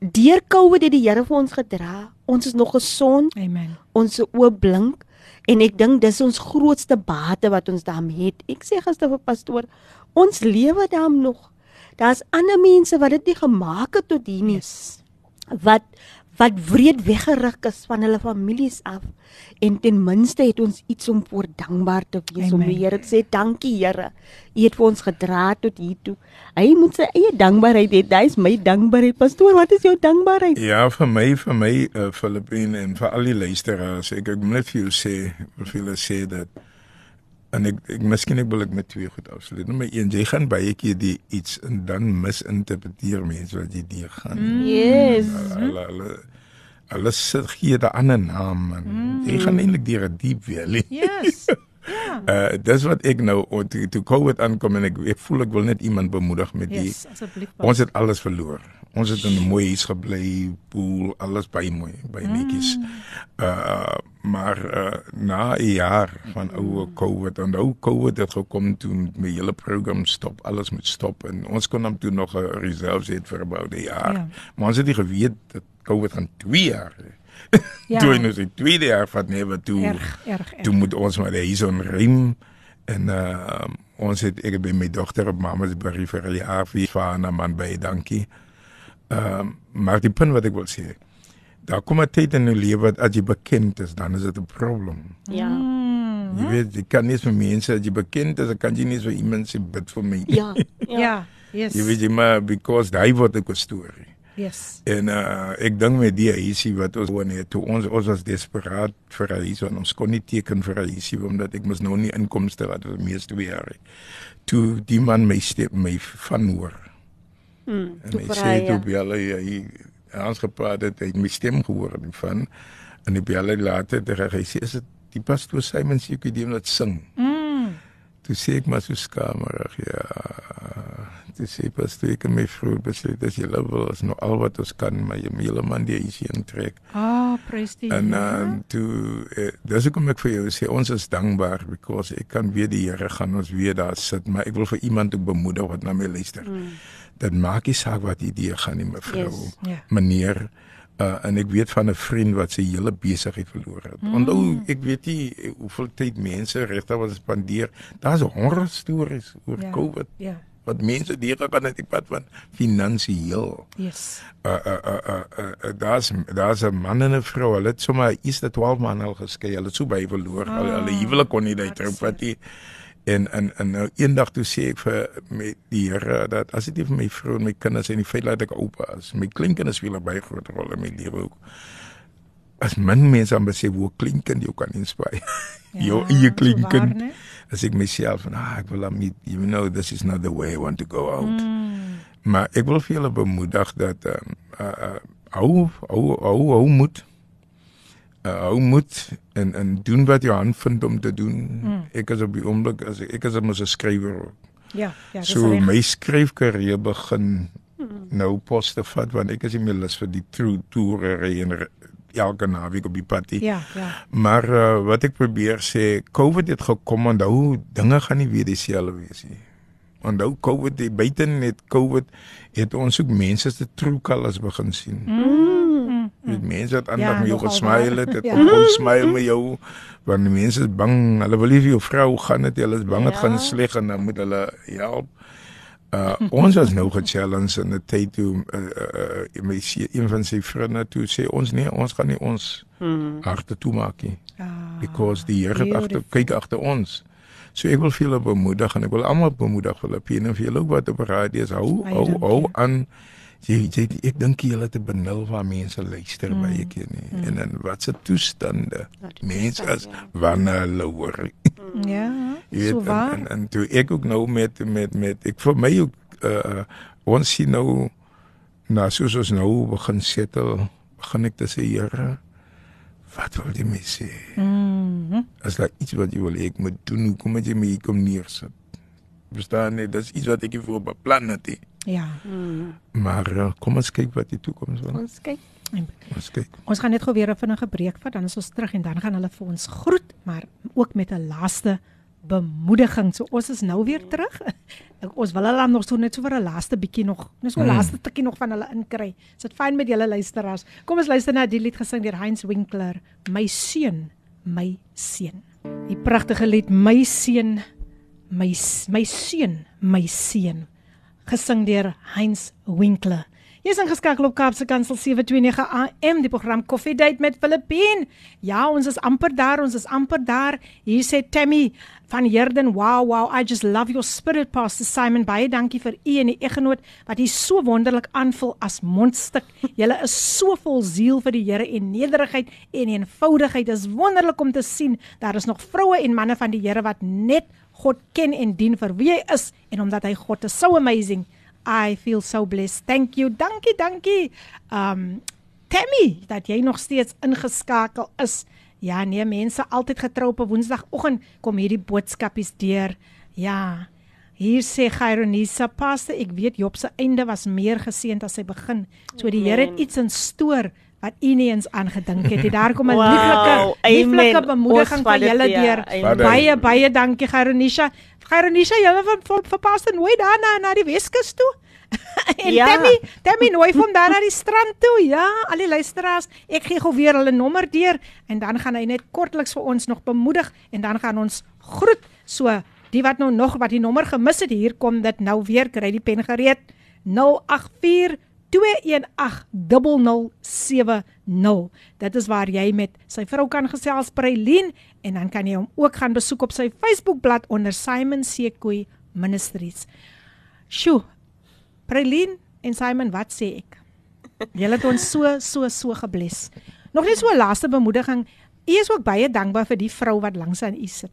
deur COVID het die Here vir ons gedra. Ons is nog gesond. Amen. Ons oë blink en ek dink dis ons grootste bate wat ons daarmee het. Ek sê gister vir pastoor, ons lewe daarom nog. Daar's ander mense wat dit nie gemaak het tot hier nie. Yes. Wat wat wreed weggeruk is van hulle families af en ten minste het ons iets om voor dankbaar te wees om Amen. die Here te sê dankie Here. U het vir ons gedra tot hier toe. Hy moet sy eie dankbaarheid hê. Dis my dankbaarheid. Pastoor, wat is jou dankbaarheid? Ja, vir my, vir my uh, Filippine en vir al die luisteraars, ek ek moet net vir julle sê, wil vir julle sê dat en ek, ek miskien ek wil ek met twee goed afsluit. Nommer 1, jy gaan baie keer die iets en dan misinterpreteer mense wat jy deur gaan. Mm. Yes. Hulle hulle hulle sit gee 'n ander naam en mm. jy gaan eintlik deur 'n diep valley. Yes. Ja. Uh dis wat ek nou toe toe COVID aankom en ek ek voel ek wil net iemand bemoedig met die Yes. Ons het alles verloor. Ons het in 'n mooi huis gebly, pool, alles by mooi, by netjies. Uh maar uh, na 'n jaar van ou COVID en ou COVID het gekom toe my hele program stop, alles moet stop en ons kon hom toe nog 'n reserve het vir about 'n jaar. Ja. Maar ons het nie geweet dat COVID gaan 2 jaar. hê. Ja. Toe in die tweede jaar van never toe. Erg, erg, erg. Toe moet ons maar die huis onrem en uh ons het ek het by my dogter op mamma's brief vir 'n jaar vir vader man by dankie. Ehm maar die punt wat ek wil sê, daar kom 'n tyd in jou lewe wat as jy bekend is, dan is dit 'n probleem. Ja. Jy weet, jy kan nie vir mense as jy bekend is, dan kan jy nie vir iemand sê bid vir my. Ja. Ja. Yes. Jy weet jy maar because daai word 'n storie. Yes. En uh ek dink met die huisie wat ons woon het, toe ons ons was desperaat vir huis want ons kon nie teken vir huisie omdat ek mos nou nie inkomste wat vir meeste jaar. Toe die man my step my van hoor. Mm, En toe hy sê hy, toe ja. by hulle hy ons gepraat het, hy het my stem gehoor en van en die belle later terug hy sê is dit die pastoor Simon seker die wat sing. Mm. Toe sê ek maar so skamerig ja. Toe sê pastoor ek my vrou besluit as jy wil is nou al wat ons kan maar jy moet hele man die huisie intrek. Ah, prys die En Here. uh, toe uh, dis hoekom ek vir jou sê ons is dankbaar because ek kan weer die Here gaan ons weer daar sit maar ek wil vir iemand ook bemoedig wat na my luister. Mm. Dit maak nie saak wat idee gaan nie mevrou, Yes. Ja. meneer uh, en ek weet van 'n vriend wat sy hele besigheid verloor het. Mm. Onthou ek weet nie eh, hoeveel tyd mense regtig wat spandeer. Daar's horror stories oor Ja. ja. COVID Ja. wat mense deur gaan in die pad van finansiëel Yes. uh uh uh uh, uh, uh daar's daar's 'n man en 'n vrou. Hulle het sommer eers 12 maande al geskei. Hulle het so baie verloor. Ah, Hulle hulle huwelik kon nie daai hartseer. trouparty en en en nou eendag toe sê ek vir met die Here dat as dit nie vir my vrou en my kinders en die feit dat ek oupa is, my kleinkinders speel 'n baie groot rol in my lewe ook. As min mense aan besef hoe kleinkind jou kan inspireer. Ja, jou eie so waar? As ek myself van ah, ek wil hom you know this is not the way I want to go out. Mm. Maar ek wil vir julle bemoedig dat ehm uh, uh, hou hou hou hou moet uh, hou moet en en doen wat jy aan vind om te doen. Mm. Ek is op die oomblik as ek, is mos 'n skrywer. Ja, ja, dis so reg. my skryfkarriere begin nou pos te vat want ek is nie meer lus vir die true toere en elke naweek op die pad nie. Ja, ja. Maar uh, wat ek probeer sê, COVID het gekom en nou dinge gaan nie weer dieselfde wees nie. Onthou COVID, die buite net COVID het ons ook mense se true colours begin sien. Mm. Met mense wat aandag Ja, met jou waar. het, het Ja. ja. kom smile met jou want die mense is bang, hulle wil nie vir jou vrou gaan het, hulle is bang dit Ja. gaan sleg en dan moet hulle help. Uh ons was nou gechallenge in 'n tyd toe uh, uh, uh, my se- een van sy vriende toe sê ons nee, ons gaan nie ons Mm. harte toemaak nie Ah, because die Here agter kyk agter ons. So ek wil vir julle bemoedig en ek wil almal bemoedig Filippine en vir julle ook wat op radio is hou hou hou aan jy jy ek dink julle te benul waar mense luister mm. baie keer nie mm. en in watse toestande mense is ja. wanneer hulle hoor. Ja, Jy so weet, waar. en, en en toe ek ook nou met met met ek vir my ook uh, ons sien nou na soos ons nou begin settle begin ek te sê Here wat wil jy my sê Mhm. as daar iets wat jy wil ek moet doen hoekom het jy my hier kom neersit verstaan jy dis iets wat ek nie voor beplan het nie Ja. Mm. maar uh, kom ons kyk wat die toekoms wil Ons kyk. ons kyk Ons gaan net gou weer 'n vinnige breek vat, dan is ons terug en dan gaan hulle vir ons groet, maar ook met 'n laaste bemoediging. So ons is nou weer terug. Ons wil hulle dan nog so net so vir 'n laaste bietjie nog, net so 'n Mm. laaste tikkie nog van hulle inkry. Is dit fyn met julle luisteraars? Kom ons luister na die lied gesing deur Heinz Winkler, My seun, my seun. Die pragtige lied My seun, my my seun, my seun gesing deur Heinz Winkler. Jy's ingeskakel op Kaapse Kansel 729 AM die program Coffee Date met Filippine. Ja, ons is amper daar, ons is amper daar. Hier sê Tammy van Herden, "Wow, wow, I just love your spirit, Pastor Simon. Baie dankie vir u en die egenoot wat u so wonderlik aanvul as mondstuk. Julle is so vol siel vir die Here en nederigheid en eenvoudigheid. Dit is wonderlik om te sien daar is nog vroue en manne van die Here wat net God ken en dien vir wie hy is en omdat hy God is so amazing." I feel so blessed. Thank you. Dankie, dankie. Um Tammy, dat jy nog steeds ingeskakel is. Ja, nee, mense altyd getrou op 'n Woensdagoggend kom hierdie boodskapies deur. Ja. Hier sê Gyronisa, "Paste, ek weet Job se einde was meer geseënd as sy begin. So die Here het iets in stoor wat u nie eens aangedink het nie. Daar kom 'n Wow, lieflike lieflike bemoediging van julle deur. Baie baie dankie Gyronisa. Gyronisa, julle van van verpaste nooit daar na na die Weskus toe. en Ja. Tammy, Tammy nooi hom daar na die strand toe. Ja, al die luisteraars, ek gee gou weer hulle nommer deur en dan gaan hy net kortliks vir ons nog bemoedig en dan gaan ons groet. So, die wat nou nog wat die nommer gemis het, hier kom dit nou weer, kry die pen gereed. 084 2180070. Dit is waar jy met sy vrou kan gesels Prailien en dan kan jy hom ook gaan besoek op sy Facebookblad onder Simon Sekoe Ministries. Sjoe. Prailien en Simon, wat sê ek? Julle het ons so so so gebless. Nog net so 'n laaste bemoediging. U is ook baie dankbaar vir die vrou wat langs aan u sit.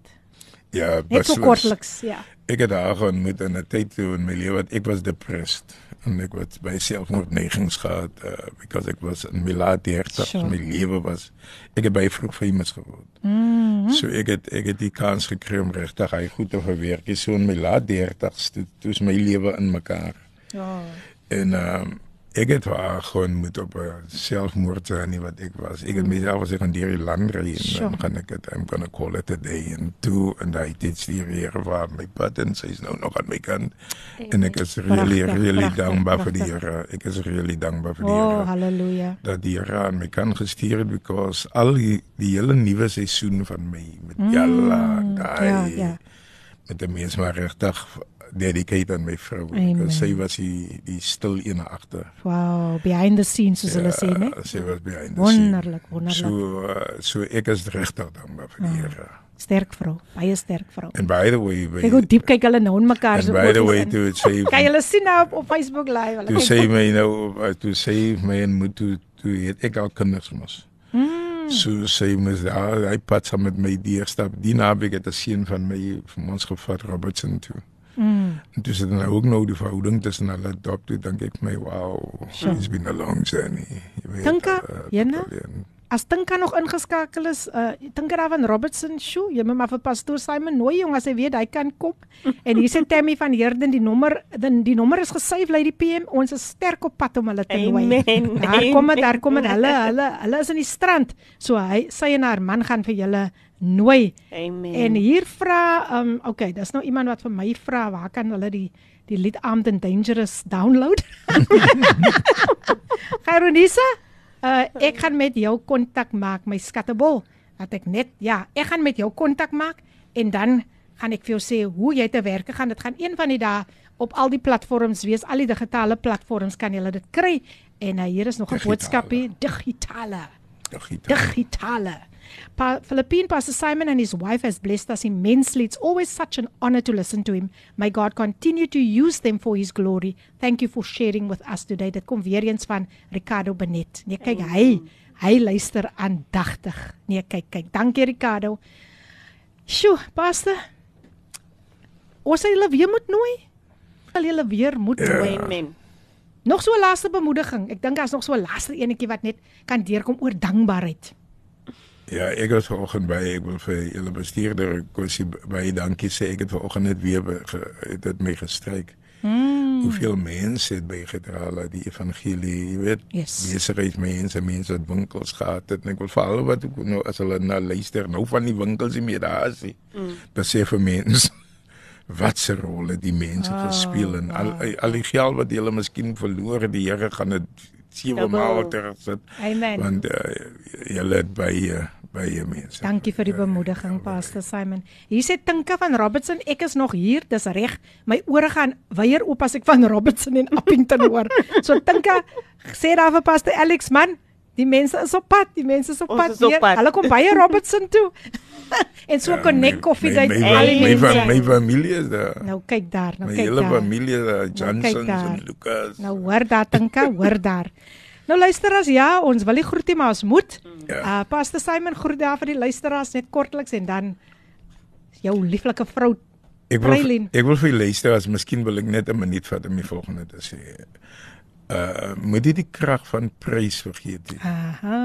Ja, Net so beslis. kortliks, ja. Ek het haar ontmoet in 'n tyd toe in my lewe wat ek was depressed en ek het by selfmoordneigings gehad uh, because ek was in my laat 30 Sure. my lewe was ek het baie vroeg famous geword. Mhm. So ek het ek het die kans gekry om regtig hy goed te verwerk. So in my laat 30s toe, toe is my lewe in mekaar. Ja. En ehm um, ek het haar gewoon moet op 'n selfmoord nie wat ek was. Ek het myself as ek aan deur die land ry en Sure. dan gaan ek dit I'm going to call it a day and two and I did die Here waar my button sy's nou nog aan my kant. En ek is really Pragtig, really pragtig, dankbaar vir die pragtig. Here. Ek is really dankbaar vir die Oh, Here haleluja. dat die Here aan my kan gestuur het because al die, die hele nuwe seisoen van my met Jalla, Mm, daai ja, ja. met die mens maar regtig dedicate aan my vrou. Because Sy was die die stil een agter. Wow, behind the scenes soos hulle sê, né? Ja, sy was behind the scene. Wonderlik, wonderlik. So uh, so ek is regtig dankbaar vir die Here. Sterk vrou, baie sterk vrou. And by the way, by, Kyk hoe diep kyk hulle nou in mekaar and se by the way in. to it say Kan julle sien nou op, op Facebook live? Hulle to op- my nou uh, to say my en moet to to het ek al kinders mos. Mm. So sy moes daar hy pad saam met my die stap. Die naweek het 'n seun van my van ons gevat Robertson toe. En dis dan ook nou die verhouding tussen hulle dop toe dink ek my wow, Sure. it's been a long journey. Jy weet, Tinka, uh, Jenne? Pauline. As Tinka nog ingeskakel is, uh Tinka daar van Robertson show, jy moet maar vir pastoor Simon nooi jong as hy weet hy kan kom. En hier sê Tammy van Herden die nommer, die, die nommer is gesave lei die PM. Ons is sterk op pad om hulle te nooi. Amen, Daar kom dit, daar kom dit. Hulle hulle hulle is in die strand. So hy sy en haar man gaan vir julle nooi. Amen. En hier vra um okay, dis nou iemand wat vir my vra waar kan hulle die die lied Armed and Dangerous download? Geronisa, uh ek gaan met jou kontak maak, my skattebol. Dat ek net ja, ek gaan met jou kontak maak en dan gaan ek vir jou sê hoe jy te werk gaan. Dit gaan een van die dae op al die platforms wees, al die digitale platforms kan jy dit kry. En uh, hier is nog 'n Digitale. boodskapie, digitale. Digitaal. Digitale. Pa Philippine Pastor Simon and his wife has blessed us immensely. It's always such an honor to listen to him. May God continue to use them for his glory. Thank you for sharing with us today. Dit kom weer eens van Ricardo Benet. Nee, kyk hy hy luister aandagtig. Nee, kyk kyk. Dankie Ricardo. Sjoe, Pastor. Ons sal julle weer moet nooi. Sal julle weer moet Ja. nooi. Amen. Nog so 'n laaste bemoediging. Ek dink daar's nog so 'n laaste enetjie wat net kan deurkom oor dankbaarheid. Ja, ek was vanoggend by ek wil vir julle bestuurder Kosie baie dankie sê. Ek het vanoggend net weer ge, het dit my gestryk. Mm. Hoeveel mense het bygedra dat die evangelie, jy weet, Yes. besigheidsmense, mense wat winkels gehad het en ek wil vir al wat nou as hulle na luister, nou van die winkels nie meer daar is nie. Mm. Besef 'n mens wat se rol het die mense Wow, oh, gespeel en al wow, al die geld wat hulle miskien verloor het, die Here gaan dit sewe maal terugsit. Amen. Want uh, julle het by uh, baie mense. Dankie vir die bemoediging, Pastor Simon. Hier sê Tinka van Robertson, ek is nog hier, dis reg. My ore gaan weier oop as ek van Robertson en Appington hoor. So Tinka, sê daar vir Pastor Alex man, die mense is op pad, die mense is op Ons pad is op weer. pad. Hulle kom baie Robertson toe. en so Ja, connect my- koffie my- my- al die My mense. fa- my familie is daar. Nou kyk daar, nou My kyk hele daar. familie, daar, Johnsons daar. en Lucas. Nou hoor daar Tinka, hoor daar. Nou luisteraars, ja, ons wil nie groet nie, maar ons moet. Ja. Uh Pastor Simon groet daar vir die luisteraars net kortliks en dan jou lieflike vrou Ek wil Prailin. ek wil vir julle luister as miskien wil ek net 'n minuut vat om die volgende te sê. Uh moet jy die krag van prys vergeet nie. Aha.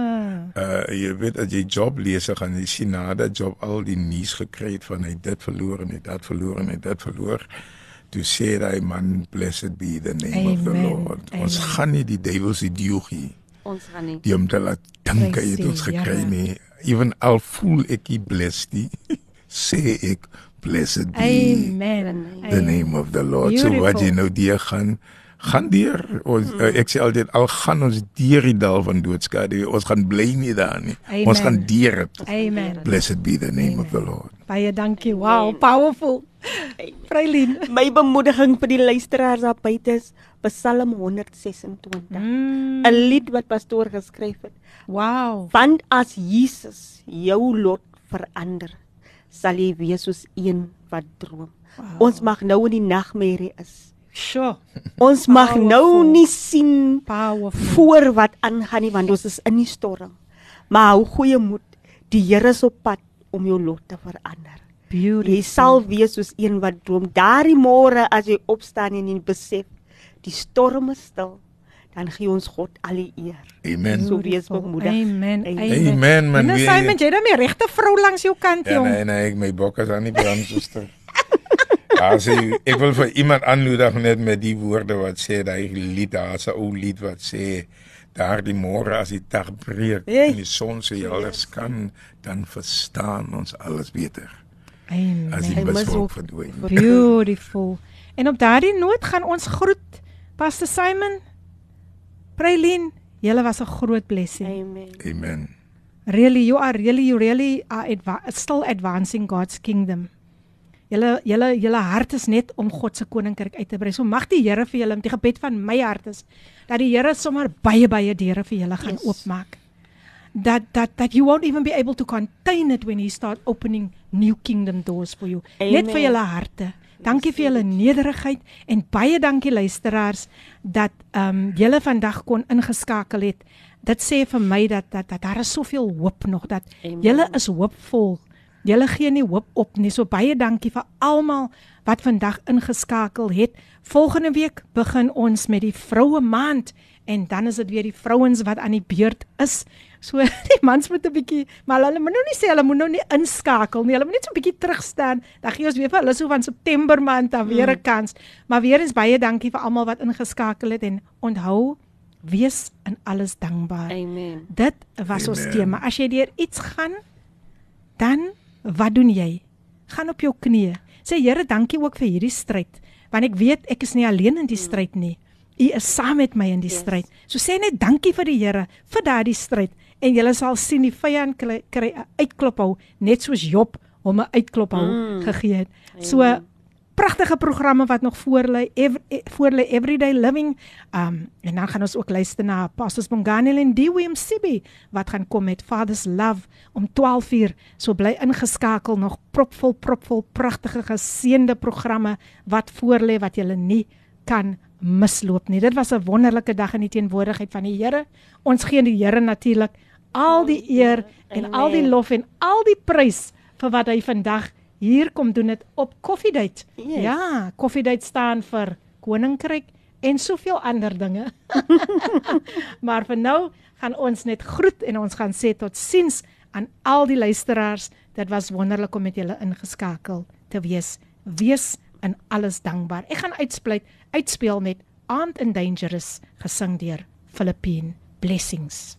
Uh jy weet as jy job lees gaan jy sien na dat job al die nuus gekry het van hy dit verloor en hy dat verloor en hy het dit verloor. Toe sê hy man blessed be the name of the Amen. Lord. Ons Amen. gaan nie die duiwels ideologie Ons gaan nie. die om te laat dink hy het ons die gekry Here. nie. Even al voel ek nie blessed nie, sê ek blessed be Amen. the name of the Lord. So wat jy nou deur gaan gaan deur ons mm. uh, ek sê altyd al gaan ons deur die dal van doodskade ons gaan bly nie daar nie Amen. ons gaan deur dit Amen. blessed be the name Amen. of the Lord Baie dankie. Wow, powerful. Vrylin. My bemoediging vir die luisteraars daar buite is Psalm 126. 'n Mm. Lied wat pastoor geskryf het. Wow. Want as Jesus jou lot verander, sal jy wees soos een wat droom. Wow. Ons mag nou in die nagmerrie is. Sure. Ons mag Powerful. nou nie sien Powerful. voor wat aangaan nie want ons is in die storm. Maar hou goeie moed. Die Here is op pad om jou lot te verander. Beautiful. Jy sal wees soos een wat droom. Daardie môre as jy opstaan en jy besef die storm is stil, dan gee ons God al die eer. amen So wees bemoedig. Amen. Amen. Amen. Amen, man. En Wie- Simon, jy het dan die regte vrou langs jou kant, ja jong. nee nee ek my bokke is aan die brand suster As ek, ek wil vir iemand aanmoedig net met die woorde wat sê daai lied daar's 'n ou lied wat sê daardie môre as die dag breek Hey. en die son so helder skyn dan verstaan ons alles beter Amen. as die Hy mis miswolk ook- verdwyn Beautiful. En op daardie noot gaan ons groet Pastor Simon. Prailin, julle was 'n groot blessing. Amen. amen Really, you are really you really are adva- still advancing God's kingdom. Julle julle julle hart is net om God se koninkryk uit te brei. So mag die Here vir julle met die gebed van my hart is dat die Here sommer baie baie deure vir julle gaan Yes. oopmaak. That that that you won't even be able to contain it when he start opening new kingdom doors for you. Net vir Amen. julle harte. Dankie vir julle nederigheid en baie dankie luisteraars dat ehm um, julle vandag kon ingeskakel het. Dit sê vir my dat dat, dat daar is soveel hoop nog dat Amen. julle is hoopvol. Julle gee nie hoop op nie. So baie dankie vir almal wat vandag ingeskakel het. Volgende week begin ons met die vroue maand en dan is dit weer die vrouens wat aan die beurt is. So die mans moet 'n bietjie, maar hulle moet nou nie sê hulle moet nou nie inskakel nie. Hulle moet net so 'n bietjie terug staan. Dan gee ons weer vir hulle so van September maand dan weer 'n kans. Maar weer eens baie dankie vir almal wat ingeskakel het en onthou wees in alles dankbaar. Amen. Dit was ons Amen. tema. As jy deur iets gaan, dan wat doen jy? Gaan op jou knieë. Sê Here, dankie ook vir hierdie stryd, want ek weet ek is nie alleen in die stryd nie. U is saam met my in die stryd. So sê net dankie vir die Here vir daardie stryd en jy sal sien die vyand kry 'n uitklop hou net soos Job hom 'n uitklop hou Mm. gegee het. So. Pragtige programme wat nog voor lê ev voor lê everyday living. Um en dan gaan ons ook luister na Pastors Bonganel en Dewey Msibi wat gaan kom met Father's Love om 12uur so bly ingeskakel nog propvol propvol pragtige geseënde programme wat voor lê wat jy nie kan misloop nie. Dit was 'n wonderlike dag in die teenwoordigheid van die Here ons gee die Here natuurlik al die eer en al die lof en al die prys vir wat hy vandag hier kom doen dit op Coffee Date. Yes. Ja, Coffee Date staan vir koninkryk en soveel ander dinge. maar vir nou gaan ons net groet en ons gaan sê totsiens aan al die luisteraars. Dit was wonderlik om met julle ingeskakel te wees. Wees in alles dankbaar. Ek gaan uitspluit uitspeel met Armed and Dangerous gesing deur Filippine Blessings.